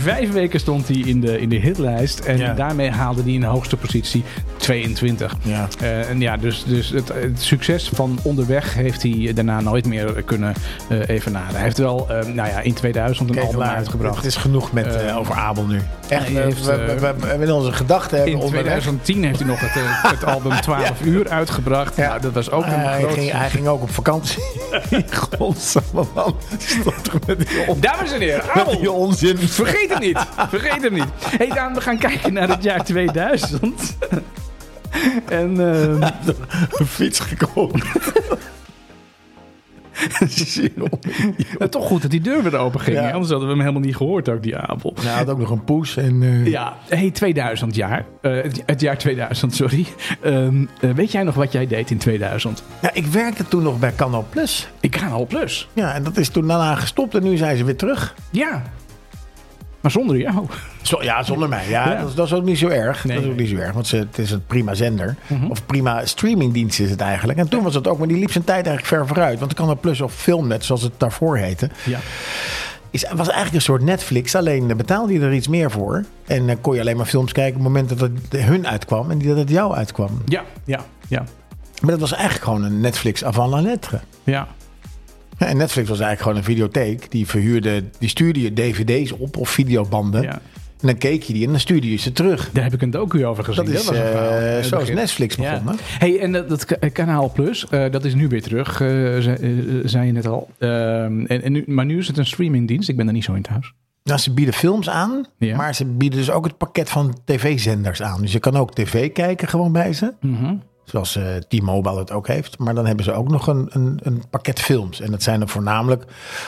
vijf weken stond hij in de, in de hitlijst. En Ja. daarmee haalde hij in de hoogste positie 22. Ja. Eh, en ja, dus, dus het, het succes van onderweg heeft hij daarna nooit meer kunnen eh evenaren. Hij heeft wel, eh, nou ja, in 2000 een album uitgebracht. Het is genoeg met, eh, Eh, over Abel nu. Echt, heeft, we, eh, we, we- onze gedachten hebben in onderweg. 2010 heeft hij nog het, eh, het album (laughs) 12 uur uitgebracht. Ja. Nou, dat was ook een hij, groot ging, hij ging ook op vakantie. (laughs) Godsamme man. Met die, on- Dames en heren, met die onzin. Vergeet hem niet. Vergeet hem niet. Hey Daan, we gaan kijken naar het jaar 2000. (laughs) en ehm, Een fiets gekocht. (laughs) toch goed dat die deur weer open ging. Ja. Anders hadden we hem helemaal niet gehoord ook die avond. Hij had ook nog een poes. En, eh, Ja, hey 2000 jaar. Eh, het, het jaar 2000, sorry. Ehm, eh, weet jij nog wat jij deed in 2000? Ja, ik werkte toen nog bij Canal Plus. Ik ga al plus. Ja, en dat is toen daarna gestopt en nu zijn ze weer terug. Ja. Maar zonder jou. Zo, ja, zonder mij. Ja, Ja. Dat, is, dat is ook niet zo erg. Nee. Dat is ook niet zo erg, want ze, het is een prima zender. Of prima streamingdienst is het eigenlijk. En toen was het ook, maar die liep zijn tijd eigenlijk ver vooruit. Want Canal Plus of Filmnet, zoals het daarvoor heette, Ja. is, was eigenlijk een soort Netflix. Alleen betaalde je er iets meer voor. En dan kon je alleen maar films kijken op het moment dat het hun uitkwam en dat het jou uitkwam. Ja, ja, ja. Maar dat was eigenlijk gewoon een Netflix avant la lettre. Ja. (laughs) En Netflix was eigenlijk gewoon een videotheek. Die verhuurde, die stuurde je dvd's op of videobanden. ja. En dan keek je die en dan stuurde je ze terug. Daar heb ik een docu over gezien. Dat is was een eh, verhaal. In het zo is begin. Netflix begonnen. Hey, en dat, Kanaal Plus, eh, dat is nu weer terug, eh, zei, zei je net al. Ehm, en, en nu, maar nu is het een streamingdienst. Ik ben er niet zo in thuis. Nou, ze bieden films aan, Ja. maar ze bieden dus ook het pakket van tv-zenders aan. Dus je kan ook tv kijken gewoon bij ze. Mhm. Zoals eh T-Mobile het ook heeft. Maar dan hebben ze ook nog een, een, een pakket films. En dat zijn er voornamelijk,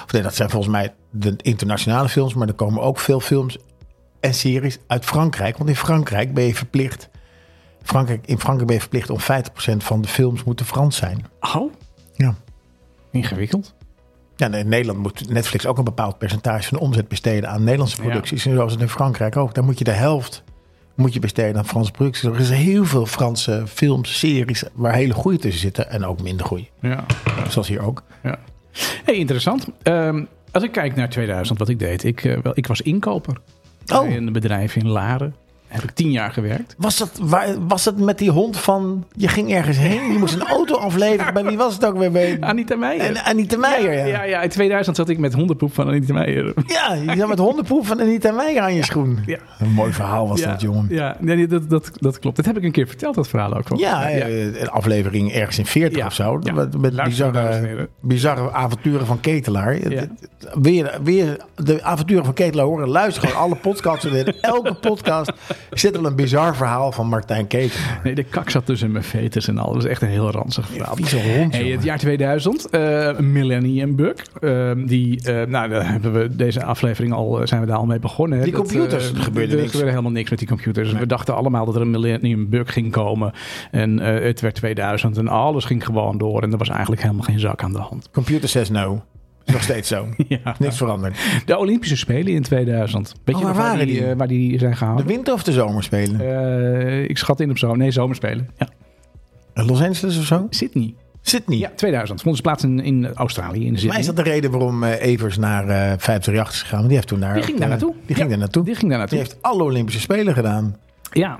of nee, dat zijn volgens mij de internationale films. Maar er komen ook veel films en series uit Frankrijk. Want in Frankrijk ben je verplicht, Frankrijk, in Frankrijk ben je verplicht om 50% van de films moeten Frans zijn. Oh, Ja. ingewikkeld. Ja, in Nederland moet Netflix ook een bepaald percentage van de omzet besteden aan Nederlandse Ja. producties. En zoals het in Frankrijk ook. Dan moet je de helft moet je besteden aan Franse producties. Er is heel veel Franse films, series waar hele goede tussen zitten en ook minder goede. Ja. Zoals hier ook. ja. Hey, interessant. Ehm, als ik kijk naar 2000, wat ik deed. Ik, eh, wel, ik was inkoper Oh. bij een bedrijf in Laren. Heb ik tien jaar gewerkt. Was dat, waar, was dat met die hond van... Je ging ergens heen, je moest een auto afleveren. Bij wie was het ook weer? Bij... (laughs) Anita Meijer. En Anita Meijer, ja. Ja, ja, in 2000 zat ik met hondenpoep van Anita Meijer. Ja, je zat met hondenpoep van Anita Meijer aan je schoen. Ja. Een mooi verhaal was dat, jongen. Ja, nee, dat, dat, dat klopt. Dat heb ik een keer verteld, dat verhaal ook. Ja, ja, een aflevering ergens in 40 of zo. Met, met bizarre, bizarre avonturen van Ketelaar. Weer, weer de avonturen van Ketelaar horen. Luister gewoon alle podcasts. In elke podcast zit er een bizar verhaal van Martijn Ketelaar. Nee, de kak zat tussen mijn fetus en al. Dat is echt een heel ranzig verhaal. Hond, hey, Het jaar 2000, uh, Millennium Bug. Uh, die, uh, nou, daar hebben we deze aflevering al, zijn we daar al mee begonnen. Die computers, er gebeurde niks. Er gebeurde helemaal niks met die computers. Nee. We dachten allemaal dat er een Millennium Bug ging komen. En het werd 2000 en alles ging gewoon door. En er was eigenlijk helemaal geen zak aan de hand. Computer says no. Is nog steeds zo. (laughs) ja. Niks veranderd. De Olympische Spelen in 2000. Weet oh, je waar waren die, die? Uh, waar die zijn gehouden? De winter- of de zomerspelen? Uh, ik schat in op zo. Nee, zomerspelen. Ja. Los Angeles of zo? Sydney. Sydney? Ja, 2000. Vond ze plaats in, in Australië, in Sydney. Maar is dat de reden waarom uh, Evers naar uh, 538 is gegaan? Want die heeft toen daar... Die ging daar naartoe. Die ging ja, daar naartoe. Die ging daar naartoe. Die heeft alle Olympische Spelen gedaan. Ja.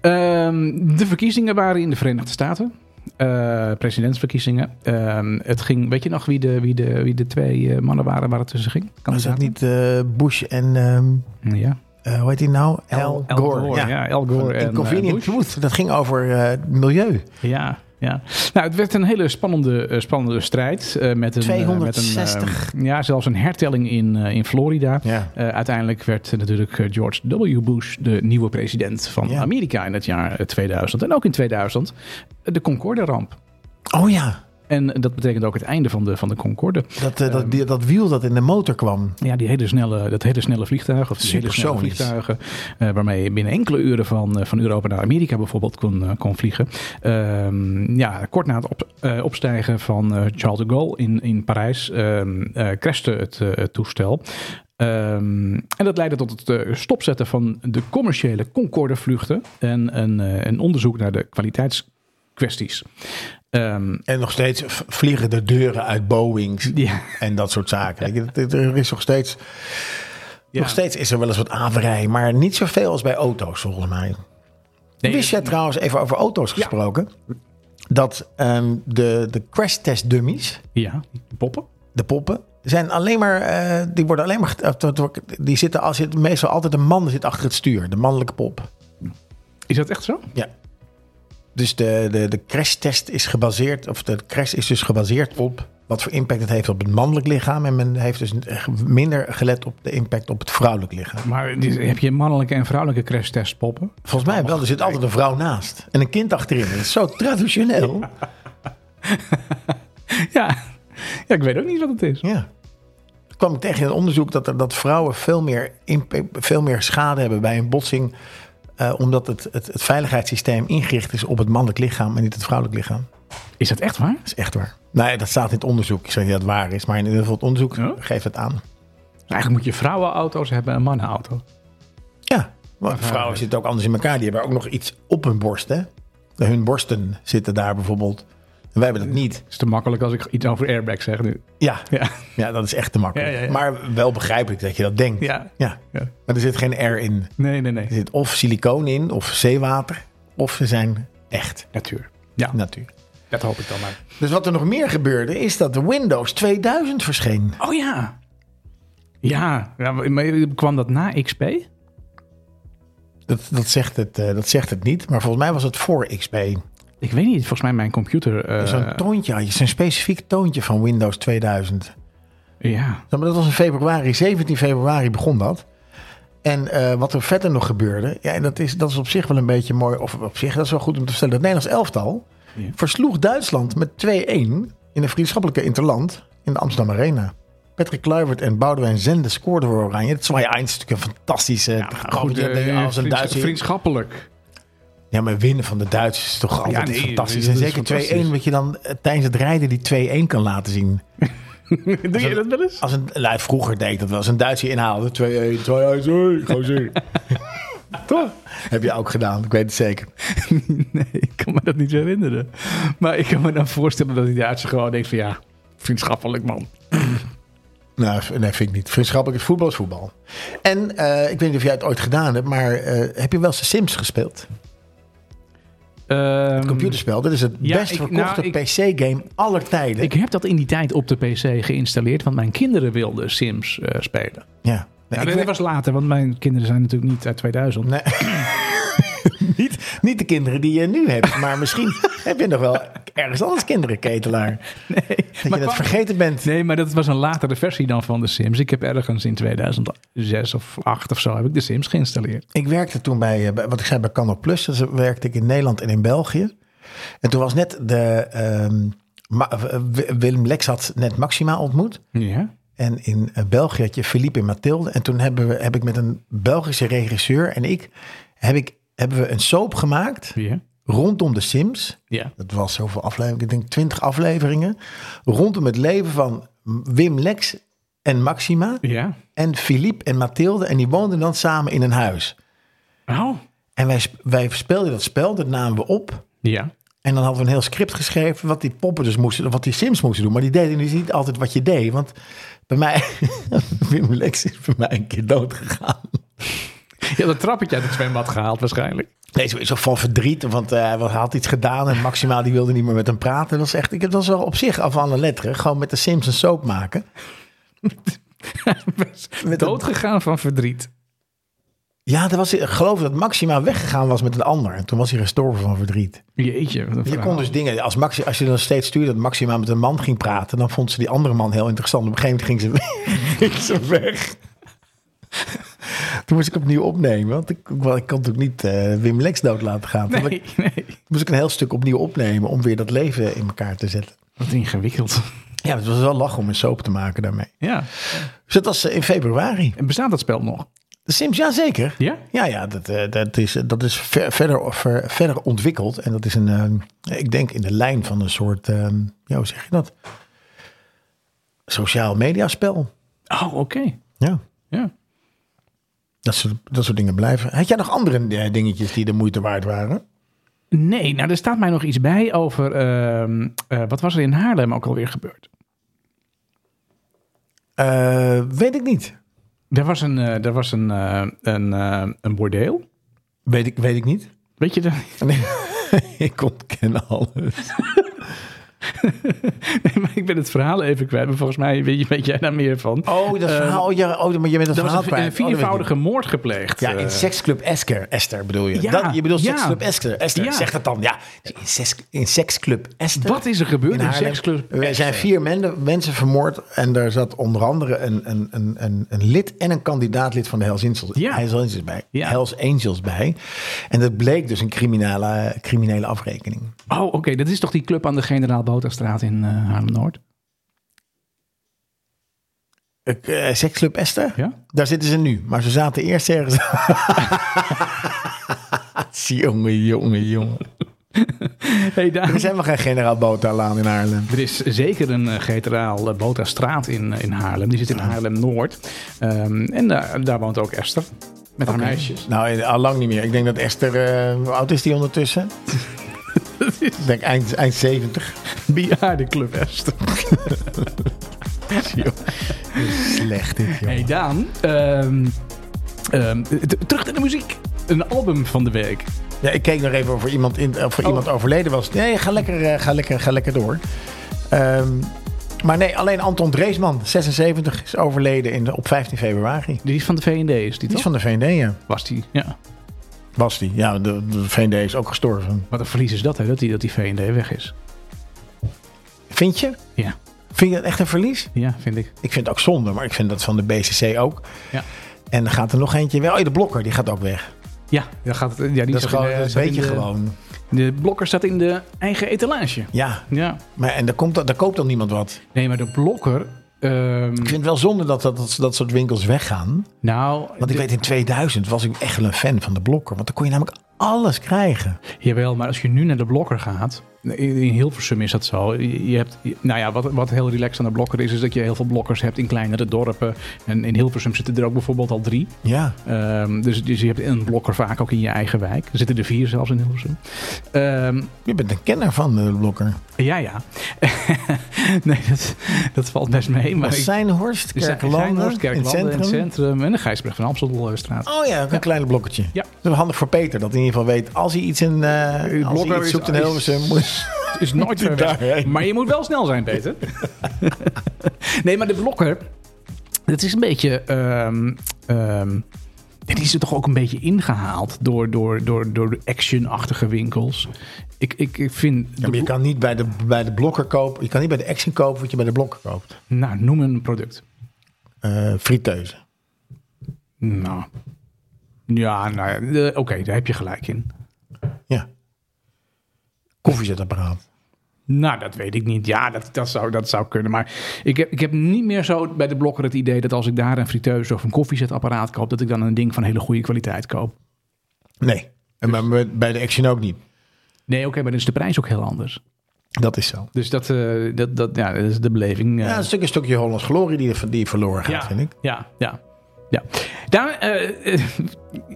Um, de verkiezingen waren in de Verenigde Staten. Uh, presidentsverkiezingen. Uh, het ging, weet je nog wie de, wie de, wie de twee uh, mannen waren waar het tussen ging? Kan Was dat niet uh, Bush en... Um, ja. hoe heet hij nou? Al, Al Gore. Gore. Ja. ja, Al Gore en Inconvenient Truth. Dat ging over milieu. Ja, ja. Nou, het werd een hele spannende, uh, spannende strijd. Uh, met een, 260. Uh, met een, ja, zelfs een hertelling in, in Florida. Ja. uiteindelijk werd natuurlijk George W. Bush de nieuwe president van Ja. Amerika in het jaar 2000. En ook in 2000 de Concorde-ramp. Oh ja. En dat betekent ook het einde van de, van de Concorde. Dat, uh, dat, die, dat wiel dat in de motor kwam. Ja, die hele snelle, dat hele snelle vliegtuig. Of die hele snelle vliegtuigen. Uh, waarmee je binnen enkele uren van, uh, van Europa naar Amerika bijvoorbeeld kon, kon vliegen. ja, kort na het op, opstijgen van Charles de Gaulle in, in Parijs crashte het, het toestel. Um, en dat leidde tot het uh, stopzetten van de commerciële Concorde-vluchten en een, uh, een onderzoek naar de kwaliteitskwesties. Um, en nog steeds vliegen de deuren uit Boeings (laughs) ja. en dat soort zaken. Er is nog steeds, ja. nog steeds is er wel eens wat averij, maar niet zoveel als bij auto's volgens mij. Nee, Wist jij trouwens, even over auto's gesproken, dat um, de, de crash test dummies, ja, de poppen, de poppen, zijn alleen maar, uh, die worden alleen maar, die zitten, als zit meestal altijd een man zit achter het stuur, de mannelijke pop. Is dat echt zo? Ja. Dus de, de, de crashtest is gebaseerd, of de crash is dus gebaseerd op wat voor impact het heeft op het mannelijk lichaam. En men heeft dus minder gelet op de impact op het vrouwelijk lichaam. Maar heb je mannelijke en vrouwelijke crashtest poppen? Volgens mij wel. Er zit altijd een vrouw naast. En een kind achterin. Dat is zo traditioneel. (laughs) Ja. ja, ik weet ook niet wat het is. Ja. Toen kwam ik tegen in een onderzoek dat, er, dat vrouwen veel meer, impact, veel meer schade hebben bij een botsing. Uh, omdat het, het, het veiligheidssysteem ingericht is op het mannelijk lichaam en niet het vrouwelijk lichaam. Is dat echt waar? Dat is echt waar. Nee, dat staat in het onderzoek. Ik zeg niet dat het waar is, maar in ieder geval het onderzoek ja? geeft het aan. Eigenlijk moet je vrouwenauto's hebben en mannenauto. Ja, maar vrouwen zitten ook anders in elkaar. Die hebben ook nog iets op hun borst. Hè? Hun borsten zitten daar bijvoorbeeld. En wij hebben dat niet. Het is te makkelijk als ik iets over airbags zeg nu. Ja, ja. ja dat is echt te makkelijk. Ja, ja, ja. Maar wel begrijpelijk dat je dat denkt. Ja. Ja. Maar er zit geen air in. Nee, nee, nee. Er zit of silicoon in, of zeewater. Of ze zijn echt. Natuur. Ja. Natuur. Dat hoop ik dan maar. Dus wat er nog meer gebeurde, is dat de Windows 2000 verscheen. Oh ja. Ja, maar kwam dat na XP? Dat, dat, zegt het, uh, dat zegt het niet, maar volgens mij was het voor XP. Ik weet niet, volgens mij mijn computer... Uh... Zo'n toontje, zo'n specifiek toontje van Windows 2000. Ja. Maar dat was in februari, 17 februari begon dat. En uh, wat er verder nog gebeurde, ja, en dat is, dat is op zich wel een beetje mooi, of op zich, dat is wel goed om te vertellen. Het Nederlands elftal ja. versloeg Duitsland met 2-1 in een vriendschappelijke interland in de Amsterdam Arena. Patrick Kluivert en Boudewijn Zende scoorden voor Oranje. Het is natuurlijk een fantastische... Ja, goed, uh, als een. Vriendschappelijk. Ja, maar winnen van de Duitsers is toch altijd nee, fantastisch. En zeker 2-1, wat je dan uh, tijdens het rijden die 2-1 kan laten zien. (laughs) Doe je dat wel eens? Als een, nou, vroeger deed ik dat wel. Als een Duitser inhaalde, 2-1, 2-1, gewoon zien. (laughs) Toch? Heb je ook gedaan, ik weet het zeker. (laughs) nee, ik kan me dat niet herinneren. Maar ik kan me dan voorstellen dat die Duitser gewoon denkt van ja, vriendschappelijk man. (clears throat) Nou, nee, vind ik niet. Vriendschappelijk is voetbal is voetbal. En uh, ik weet niet of jij het ooit gedaan hebt, maar uh, heb je wel eens de Sims gespeeld? Um, computerspel. Dat is het ja, best verkochte nou, PC-game aller tijden. Ik heb dat in die tijd op de PC geïnstalleerd, want mijn kinderen wilden Sims uh, spelen. Ja. Nee, dat was later, want mijn kinderen zijn natuurlijk niet uit 2000. Nee. (clears throat) (laughs) niet, niet de kinderen die je nu hebt, maar misschien (laughs) heb je nog wel ergens anders kinderen, ketelaar. Nee, dat je dat vergeten bent. Nee, maar dat was een latere versie dan van de Sims. Ik heb ergens in 2006 of 8 of zo heb ik de Sims geïnstalleerd. Ik werkte toen bij, eh, wat ik zei, bij Canal Plus. Dus werkte ik in Nederland en in België. En toen was net de... Um, Willem Lex had net Maxima ontmoet. Ja. En in eh, België had je Philippe en Mathilde. En toen hebben we, heb ik met een Belgische regisseur en ik... Heb ik, hebben we een soap gemaakt... Rondom de Sims. Ja. Dat was zoveel afleveringen, ik denk twintig afleveringen. Rondom het leven van Wim Lex en Maxima. Ja. En Philippe en Mathilde. En die woonden dan samen in een huis. Oh. En wij, wij speelden dat spel, dat namen we op. Ja. En dan hadden we een heel script geschreven wat die poppen dus moesten, wat die Sims moesten doen. Maar die deden dus niet altijd wat je deed. Want bij mij, (laughs) Wim Lex is bij mij een keer dood gegaan. (laughs) Je had een trappetje uit het zwembad gehaald waarschijnlijk. Nee, sowieso van verdriet, want uh, hij had iets gedaan en Maximaal die wilde niet meer met hem praten. Dat was echt, ik heb dat wel op zich af aan de letteren, gewoon met de Simpsons soap maken. (laughs) met Dood gegaan van verdriet. Ja, dat was, ik geloof dat Maxima weggegaan was met een ander. En toen was hij gestorven van verdriet. Jeetje. Je kon dus dingen, als, Maxi, als je dan steeds stuurde dat Maxima met een man ging praten, dan vond ze die andere man heel interessant. Op een gegeven moment ging ze, (laughs) ging ze weg. Toen moest ik opnieuw opnemen. Want ik, ik kon natuurlijk niet uh, Wim Lex dood laten gaan. Nee, moest ik een heel stuk opnieuw opnemen om weer dat leven in elkaar te zetten. Wat ingewikkeld. Ja, het was wel lachen om een soap te maken daarmee. Ja. Dus dat was eh, in februari. En bestaat dat spel nog? De Sims, ja zeker. Ja? Ja, ja dat, uh, dat is, dat is ver, verder, ver, verder ontwikkeld. En dat is een, uh, ik denk in de lijn van een soort, uh, ja, hoe zeg je dat? Sociaal mediaspel. Oh, oké. Okay. Ja. Ja. Dat soort, dat soort dingen blijven. Had jij nog andere eh, dingetjes die de moeite waard waren? Nee, nou er staat mij nog iets bij over. Uh, uh, wat was er in Haarlem ook alweer gebeurd? Uh, weet ik niet. Er was een, er was een, een, een bordeel. Weet ik, weet ik niet. Weet je dat? (laughs) Nee, ik ontken alles. (laughs) (laughs) nee, maar ik ben het verhaal even kwijt. Maar volgens mij weet, je, weet jij daar meer van. Oh, dat verhaal. Uh, ja, oh, maar je bent het verhaal kwijt. een oh, viervoudige moord gepleegd. Ja, in seksclub Esther, Esther bedoel je. Ja, dat, je bedoelt ja. seksclub Esther. Esther, ja. zeg het dan. Ja, in, seks, in seksclub Esther. Wat is er gebeurd in, in seksclub Er zijn vier men, mensen vermoord. En daar zat onder andere een, een, een, een, een lid en een kandidaatlid van de Hells Angels, ja. Hells Angels bij. Ja. Hells Angels bij. En dat bleek dus een criminele, criminele afrekening. Oh, oké. Okay. Dat is toch die club aan de Generaal Boterstraat in uh, Haarlem-Noord? Uh, seksclub Esther? Ja? Daar zitten ze nu. Maar ze zaten eerst ergens... (laughs) jongen, jongen, jongen. Hey, daar... Er is helemaal geen generaal Bota-laan in Haarlem. Er is zeker een uh, generaal Bota-straat in, in Haarlem. Die zit in Haarlem-Noord. Um, en daar, daar woont ook Esther. Met okay. haar meisjes. Nou, al lang niet meer. Ik denk dat Esther... hoe oud is die ondertussen? (laughs) Ik denk eind, eind 70. (laughs) Bejaardenclub Esther. Slecht dit, joh. Hey Daan, um, um, terug naar de muziek. Een album van de week. Ja, ik keek nog even of er iemand, in, of er oh. iemand overleden was. Nee, ga lekker, uh, ga lekker, ga lekker door. Um, maar nee, alleen Anton Dreesman, 76, is overleden in, op 15 februari. Die is van de VND, is die, die toch? is van de VND, ja. Was die, ja. Was die, ja. De, de VND is ook gestorven. Wat een verlies is dat, hè? Dat die, dat die VND weg is. Vind je? Ja. Vind je dat echt een verlies? Ja, vind ik. Ik vind het ook zonde, maar ik vind dat van de BCC ook. Ja. En dan gaat er nog eentje weg. Oh, de blokker, die gaat ook weg. Ja, dat gaat, ja die dat is gewoon een beetje de, gewoon. De blokker staat in de eigen etalage. Ja. ja. Maar, en daar, komt, daar koopt dan niemand wat. Nee, maar de blokker... Um... Ik vind het wel zonde dat dat, dat, dat soort winkels weggaan. Nou... Want ik weet, in 2000 was ik echt wel een fan van de blokker. Want dan kon je namelijk alles krijgen. Jawel, maar als je nu naar de blokker gaat... in Hilversum is dat zo. Je hebt, nou ja, wat, wat heel relaxed aan de blokker is, is dat je heel veel blokkers hebt in kleinere dorpen. En in Hilversum zitten er ook bijvoorbeeld al drie. Ja. Um, dus, dus je hebt een blokker vaak ook in je eigen wijk. Er zitten er vier zelfs in Hilversum. Um, je bent een kenner van de blokker. Ja, ja. (laughs) nee, dat, dat valt best mee. Maar Zijnhorst, Kerklanden, in het centrum. In het centrum en de Gijsbrecht van Amstelstraat. Oh ja, ook een klein blokketje. Ja. Dat is handig voor Peter, dat hij ieder geval weet... als hij iets, in, uh, als hij iets zoekt in Hilversum... Is, (laughs) is nooit ver weg. Maar je moet wel snel zijn, Peter. (laughs) nee, maar de blokker... Het is een beetje... Um, um, die is er toch ook een beetje ingehaald door, door, door, door de action-achtige winkels. Ik, ik, ik vind. Ja, maar je kan niet bij de, bij de blokker kopen. Je kan niet bij de action kopen wat je bij de blokker koopt. Nou, noem een product. Uh, friteuse. Nou. Ja, nou, oké, daar heb je gelijk in. Ja. Koffiezetapparaat. Nou, dat weet ik niet. Ja, dat, dat, zou, dat zou kunnen. Maar ik heb, ik heb niet meer zo bij de blokker het idee dat als ik daar een friteuse of een koffiezetapparaat koop, dat ik dan een ding van hele goede kwaliteit koop. Nee, en maar bij de Action ook niet. Nee, oké, maar dan is de prijs ook heel anders. Dat is zo. Dus dat, uh, dat, dat, ja, dat is de beleving. Uh... Ja, een stukje, stukje Hollands glorie die, die verloren gaat, ja, vind ik. Ja, ja. Ja, Daar, uh, (laughs)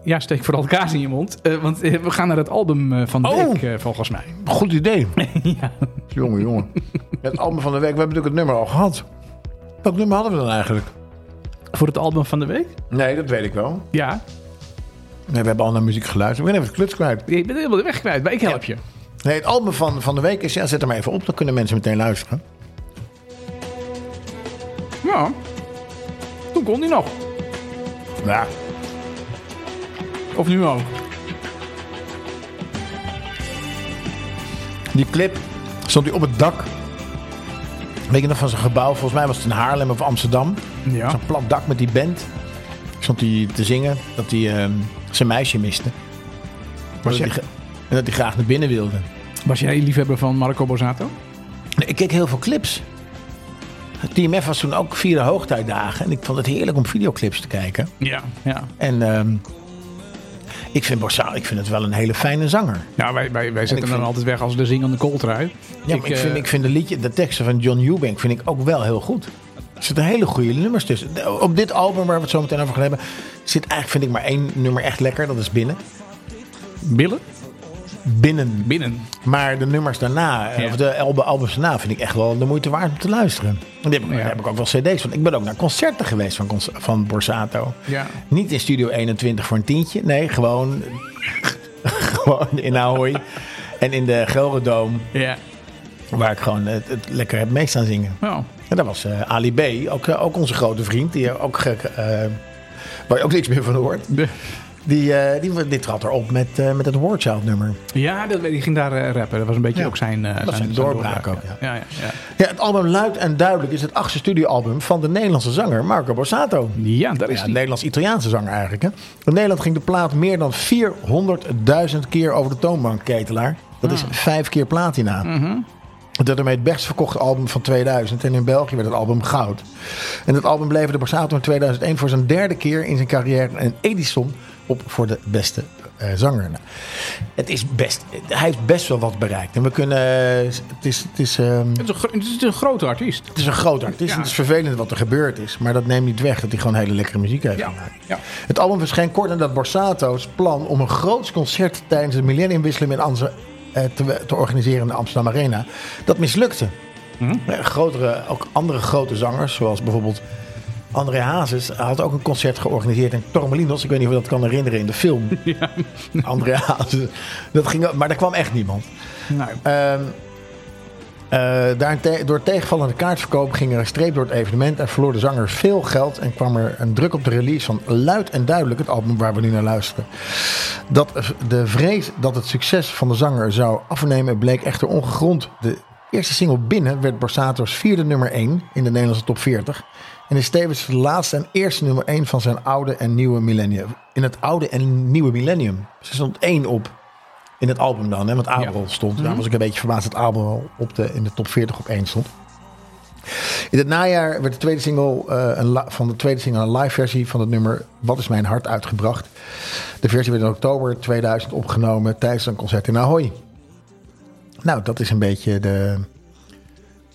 ja, steek vooral de kaas in je mond. Uh, want we gaan naar het album van de oh, week, volgens mij. Goed idee. (laughs) ja. Jongen, jongen. (laughs) Het album van de week, we hebben natuurlijk het nummer al gehad. Welk nummer hadden we dan eigenlijk? Voor het album van de week? Nee, dat weet ik wel. Ja. Nee, we hebben al naar muziek geluisterd. We zijn even het kluts kwijt. Je bent helemaal de weg kwijt, maar ik help je. Nee, het album van, van de week is... Ja, zet hem even op, dan kunnen mensen meteen luisteren. Ja. Toen kon hij nog. Ja. Of nu ook. Die clip stond hij op het dak. Weet je nog van zijn gebouw? Volgens mij was het in Haarlem of Amsterdam. Ja. Zo'n plat dak met die band. Stond hij te zingen dat hij uh, zijn meisje miste. Was dat hij, en dat hij graag naar binnen wilde. Was jij liefhebber van Marco Borsato? Nee, ik keek heel veel clips. TMF was toen ook vierde hoogtijdagen. En ik vond het heerlijk om videoclips te kijken. Ja, ja. En um, ik vind Borsato, ik vind het wel een hele fijne zanger. Ja, wij, wij, wij zetten hem altijd weg als de zingende kooltrui. Ja, ik, maar ik, vind, uh, ik vind de, liedje, de teksten van John Eubank vind ik ook wel heel goed. Er zitten hele goede nummers tussen. Op dit album waar we het zo meteen over gaan hebben... zit eigenlijk, vind ik, maar één nummer echt lekker. Dat is Binnen. Billen? Binnen. Binnen. Maar de nummers daarna, ja. of de albums daarna, vind ik echt wel de moeite waard om te luisteren. En heb, ja. daar heb ik ook wel cd's van. Ik ben ook naar concerten geweest van, van Borsato. Ja. Niet in Studio 21 voor een tientje. Nee, gewoon, (laughs) gewoon in Ahoy. en in de Gelredome. Ja. Waar ik gewoon het, het lekker heb mee staan zingen. Oh. En dat was uh, Ali B, ook, uh, ook onze grote vriend. Die ook, uh, waar je ook niks meer van hoort. De. Die, uh, die, die trad erop met, uh, met het Wordchild nummer. Ja, dat, die ging daar uh, rappen. Dat was een beetje ja. ook zijn, dat zijn, zijn doorbraak, ook. Ja. Ja, ja, ja. ja, het album Luid en Duidelijk is het achtste studioalbum van de Nederlandse zanger Marco Borsato. Ja, daar is ja, Nederlands-Italiaanse zanger eigenlijk. Hè. In Nederland ging de plaat meer dan 400.000 keer over de toonbank, Ketelaar. Dat is vijf keer platina. Mm -hmm. Werd ermee het best verkochte album van 2000. En in België werd het album goud. En het album leverde Borsato in 2001 voor zijn derde keer in zijn carrière een Edison op voor de beste uh, zanger. Nou, het is best, hij heeft best wel wat bereikt. En we kunnen. Uh, het is. Het is, um, het, is een, het is een grote artiest. Het is een grote artiest. Ja. Het is vervelend wat er gebeurd is. Maar dat neemt niet weg dat hij gewoon hele lekkere muziek heeft ja. gemaakt. Ja. Het album verscheen kort nadat Borsato's plan om een groot concert tijdens de millenniumwisseling in Amsterdam te, te, organiseren in de Amsterdam Arena. Dat mislukte. Mm-hmm. Grotere, ook andere grote zangers, zoals bijvoorbeeld André Hazes had ook een concert georganiseerd in Torremolinos. Ik weet niet of je dat kan herinneren in de film. (laughs) Ja. André Hazes. Dat ging, maar daar kwam echt niemand. Nee. Um, uh, te door tegenvallende kaartverkoop ging er een streep door het evenement en verloor de zanger veel geld en kwam er een druk op de release van Luid en Duidelijk, het album waar we nu naar luisteren. Dat de vrees dat het succes van de zanger zou afnemen bleek echter ongegrond. De eerste single binnen werd Borsato's vierde nummer 1 in de Nederlandse top 40. En is tevens de laatste en eerste nummer 1 van zijn oude en nieuwe millennium. In het oude en nieuwe millennium. Ze stond één op in het album dan, hè, want Abel ja. stond. Daar mm -hmm. was ik een beetje verbaasd dat Abel op de, in de top 40 op één stond. In het najaar werd de tweede single, uh, een van de tweede single een live versie van het nummer Wat is mijn hart uitgebracht. De versie werd in oktober 2000 opgenomen tijdens een concert in Ahoy. Nou, dat is een beetje de,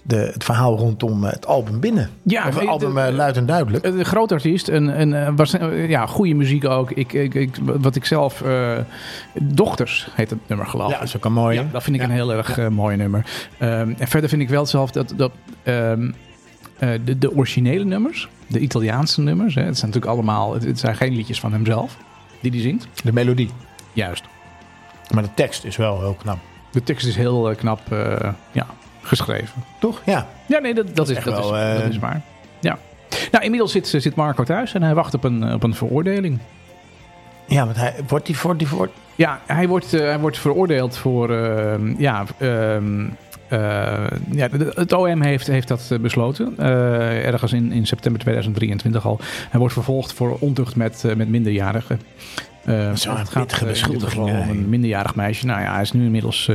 de, het verhaal rondom het album binnen. Ja, of het album de, luid en duidelijk. Een groot artiest en, en was, ja, goede muziek ook. Ik, ik, ik wat ik zelf... Uh, Dochters heet het nummer geloof ik. Ja, dat is ook een mooie. Ja, dat vind ik een heel erg uh, mooi nummer. Um, en verder vind ik wel zelf dat... dat um, uh, de, de originele nummers, de Italiaanse nummers... Hè, het zijn natuurlijk allemaal... Het, het zijn geen liedjes van hemzelf die die zingt. De melodie. Juist. Maar de tekst is wel heel knap. De tekst is heel knap ja, geschreven. Toch? Ja. Ja, nee, dat, dat, is, dat, wel, is, dat is waar. Ja. Nou, inmiddels zit, zit Marco thuis en hij wacht op een, op een veroordeling. Ja, want hij wordt hij voor die voor. Ja, hij wordt, hij wordt veroordeeld voor. ja, ehm, uh, ja, het OM heeft, heeft dat besloten. Ergens in, in september 2023 al. Hij wordt vervolgd voor ontucht met, met minderjarigen. Zo, het gaat om een minderjarig meisje. Nou ja, hij is nu inmiddels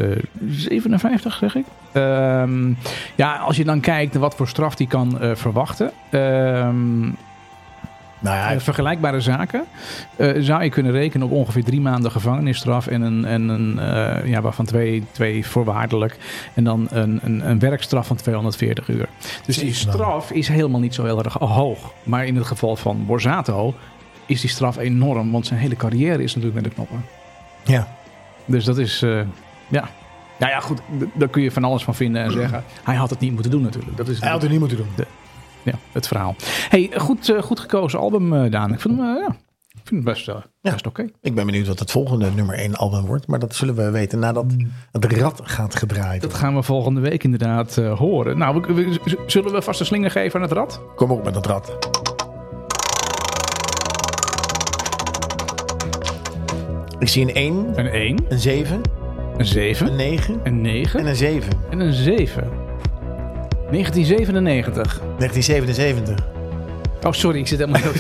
57, zeg ik. Ehm, ja, als je dan kijkt wat voor straf die kan verwachten. Ehm, nou ja, vergelijkbare zaken zou je kunnen rekenen op ongeveer drie maanden gevangenisstraf en een, en een ja, waarvan twee, twee voorwaardelijk en dan een, een, een, werkstraf van 240 uur. Dus die straf is helemaal niet zo heel erg hoog. Maar in het geval van Borsato is die straf enorm, want zijn hele carrière is natuurlijk met de knoppen. Ja. Dus dat is, ja. Nou ja, goed, daar kun je van alles van vinden en zeggen. Hij had het niet moeten doen natuurlijk. Dat is hij had het niet moeten doen. De, ja, het verhaal. Hey, goed, uh, goed gekozen album, uh, Daan. Ik vind, uh, ja, ik vind het best, best ja. oké. Okay. Ik ben benieuwd wat het volgende nummer 1 album wordt. Maar dat zullen we weten nadat het rad gaat gedraaid. Dat gaan we volgende week inderdaad horen. Nou, we, we, zullen we vast een slinger geven aan het rad? Kom op met het rad. Ik zie een 1. Een 1. Een 7. Een 7. Een 9. Een 9. En een 7. En een 7. 1997. 1977. Oh, sorry, ik zit helemaal heel te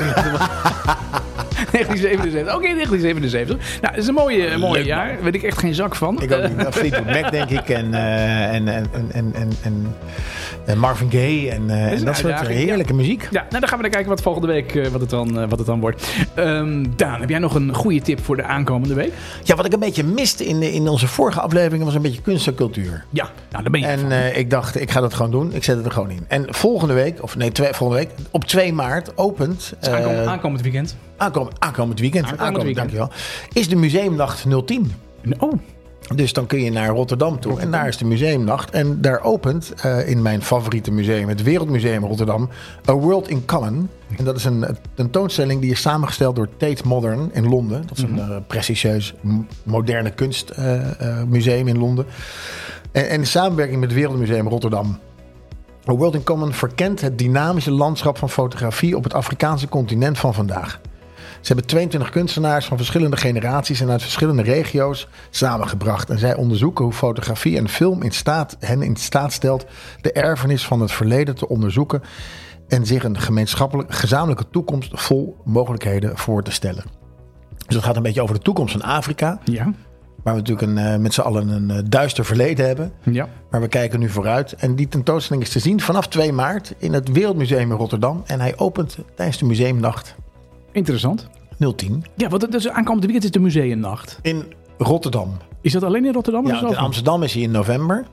1977. (laughs) Oké, okay, 1977. Nou, dat is een mooie, mooie jaar. Daar weet ik echt geen zak van. Ik ook niet. Fleetwood Mac, denk ik. En, uh, en, en, en, en, en, en Marvin Gaye. En, uh, en dat soort heerlijke ja. muziek. Ja, nou, dan gaan we dan kijken wat volgende week uh, wat het dan, wat het dan wordt. Um, Daan, heb jij nog een goede tip voor de aankomende week? Ja, wat ik een beetje miste in, in onze vorige afleveringen was een beetje kunst en cultuur. Ja, nou, daar ben je En ik dacht, ik ga dat gewoon doen. Ik zet het er gewoon in. En volgende week, of nee, twee, volgende week, op 2 maart opent... Aankomend, aankomend weekend. Aankomend, aankomend weekend. Aankomend, aankomend weekend. Dankjewel. Is de Museumnacht 010. Oh. Dus dan kun je naar Rotterdam toe. Rotterdam. En daar is de museumnacht. En daar opent uh, in mijn favoriete museum, het Wereldmuseum Rotterdam, A World in Common. En dat is een tentoonstelling die is samengesteld door Tate Modern in Londen. Dat is een uh, prestigieus moderne kunstmuseum uh, in Londen. En, en in samenwerking met het Wereldmuseum Rotterdam. World in Common verkent het dynamische landschap van fotografie op het Afrikaanse continent van vandaag. Ze hebben 22 kunstenaars van verschillende generaties en uit verschillende regio's samengebracht. En zij onderzoeken hoe fotografie en film in staat, hen in staat stelt de erfenis van het verleden te onderzoeken en zich een gemeenschappelijk, gezamenlijke toekomst vol mogelijkheden voor te stellen. Dus het gaat een beetje over de toekomst van Afrika. Ja. Waar we natuurlijk een, uh, met z'n allen een uh, duister verleden hebben. Ja. Maar we kijken nu vooruit. En die tentoonstelling is te zien vanaf 2 maart in het Wereldmuseum in Rotterdam. En hij opent tijdens de museumnacht Interessant. 010. Ja, want dus aankomende weekend is de museumnacht. In Rotterdam. Is dat alleen in Rotterdam? Ja, in Amsterdam is hij in november.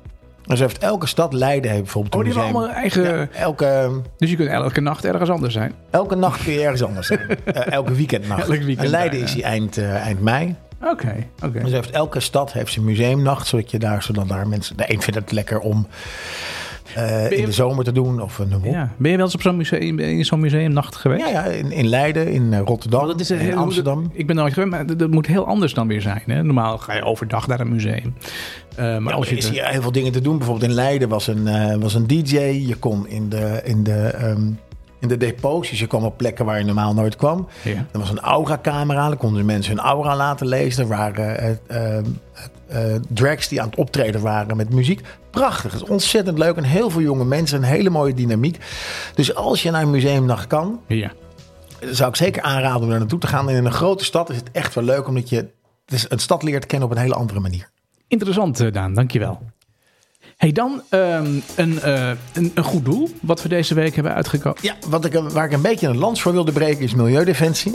Dus heeft elke stad Leiden heeft bijvoorbeeld oh, een museum. allemaal eigen... Ja, elke, dus je kunt elke nacht ergens anders zijn? Elke nacht kun je ergens anders zijn. uh, (laughs) elke weekendnacht. Elke weekend en Leiden daar, is hij eind, uh, eind mei. Oké, okay, oké. Okay. Dus heeft, elke stad heeft zijn museumnacht, zodat je daar, zodat daar mensen... De een vindt het lekker om uh, in de zomer te doen. Of een ja. Ben je wel eens op zo'n museum, in zo'n museumnacht geweest? Ja, ja in, in Leiden, in Rotterdam, dat is in heel, Amsterdam. Dat, ik ben nooit geweest, maar dat, dat, moet heel anders dan weer zijn. Hè? Normaal ga je overdag naar een museum. Uh, maar ja, als je is hier heel veel dingen te doen. Bijvoorbeeld in Leiden was een, uh, was een DJ. Je kon in de... In de um, in de depots. Dus je kwam op plekken waar je normaal nooit kwam. Ja. Er was een aura-camera. Dan konden mensen hun aura laten lezen. Er waren uh, drags die aan het optreden waren met muziek. Prachtig. Het is ontzettend leuk. En heel veel jonge mensen. Een hele mooie dynamiek. Dus als je naar een museumnacht kan... Ja. zou ik zeker aanraden om daar naartoe te gaan. En in een grote stad is het echt wel leuk. Omdat je een stad leert kennen op een hele andere manier. Interessant, Daan. Dankjewel. Hey, dan um, een, uh, een, een, goed doel wat we deze week hebben uitgekomen. Ja, wat ik, waar ik een beetje een lans voor wilde breken is Milieudefensie.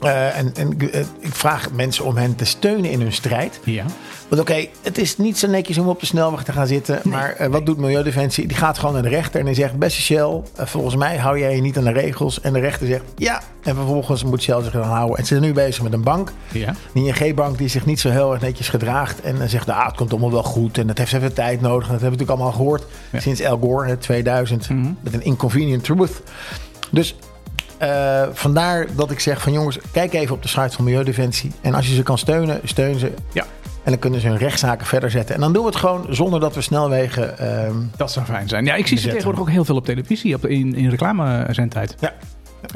Uh, en en uh, ik vraag mensen om hen te steunen in hun strijd. Ja. Want oké, het is niet zo netjes om op de snelweg te gaan zitten. Maar uh, wat doet Milieudefensie? Die gaat gewoon naar de rechter en die zegt... beste Shell, uh, volgens mij hou jij je niet aan de regels. En de rechter zegt ja. En vervolgens moet Shell zich dan houden. En ze zijn nu bezig met een bank. Ja. Een ING-bank die zich niet zo heel erg netjes gedraagt. En dan zegt, ah, het komt allemaal wel goed. En dat heeft even tijd nodig. En dat hebben we natuurlijk allemaal gehoord sinds Al Gore, 2000. Mm -hmm. Met een inconvenient truth. Dus uh, vandaar dat ik zeg van jongens, kijk even op de site van Milieudefensie. En als je ze kan steunen, steun ze. Ja. En dan kunnen ze hun rechtszaken verder zetten. En dan doen we het gewoon zonder dat we snelwegen. Uh, dat zou fijn zijn. Ja, ik zie ze tegenwoordig ook heel veel op televisie, op, in, in reclamezendtijd. Ja.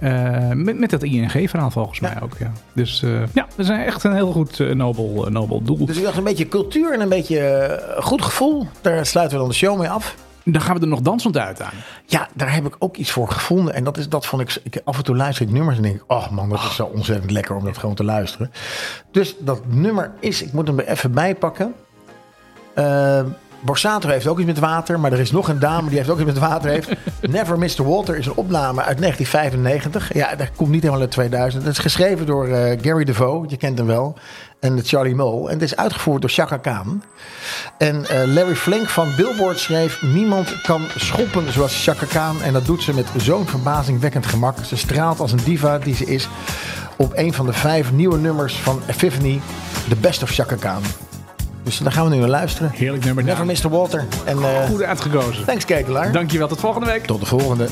Uh, met, met dat ING-verhaal volgens ja. mij ook. Ja. Dus uh, ja, we zijn echt een heel goed uh, nobel, nobel doel. Dus ik dacht een beetje cultuur en een beetje goed gevoel. Daar sluiten we dan de show mee af. Dan gaan we er nog dansend uit aan. Ja, daar heb ik ook iets voor gevonden. En dat is dat vond ik. ik af en toe luister ik nummers en denk ik, oh man, dat is zo ontzettend lekker om dat gewoon te luisteren. Dus dat nummer is, ik moet hem er even bijpakken. Uh, Borsato heeft ook iets met water, maar er is nog een dame die heeft ook iets met water. Heeft. (laughs) Never Mr. Water is een opname uit 1995. Ja, dat komt niet helemaal uit 2000. Het is geschreven door uh, Gary DeVoe, je kent hem wel. En Charlie Mole. En het is uitgevoerd door Chaka Khan. En uh, Larry Flink van Billboard schreef... Niemand kan schoppen zoals Chaka Khan. En dat doet ze met zo'n verbazingwekkend gemak. Ze straalt als een diva die ze is... op een van de vijf nieuwe nummers van Epiphany... The Best of Chaka Khan. Dus daar gaan we nu naar luisteren. Heerlijk nummer. Never Mr. Walter. En, uh, Goed uitgekozen. Thanks, Kekelaar. Dankjewel, tot volgende week. Tot de volgende.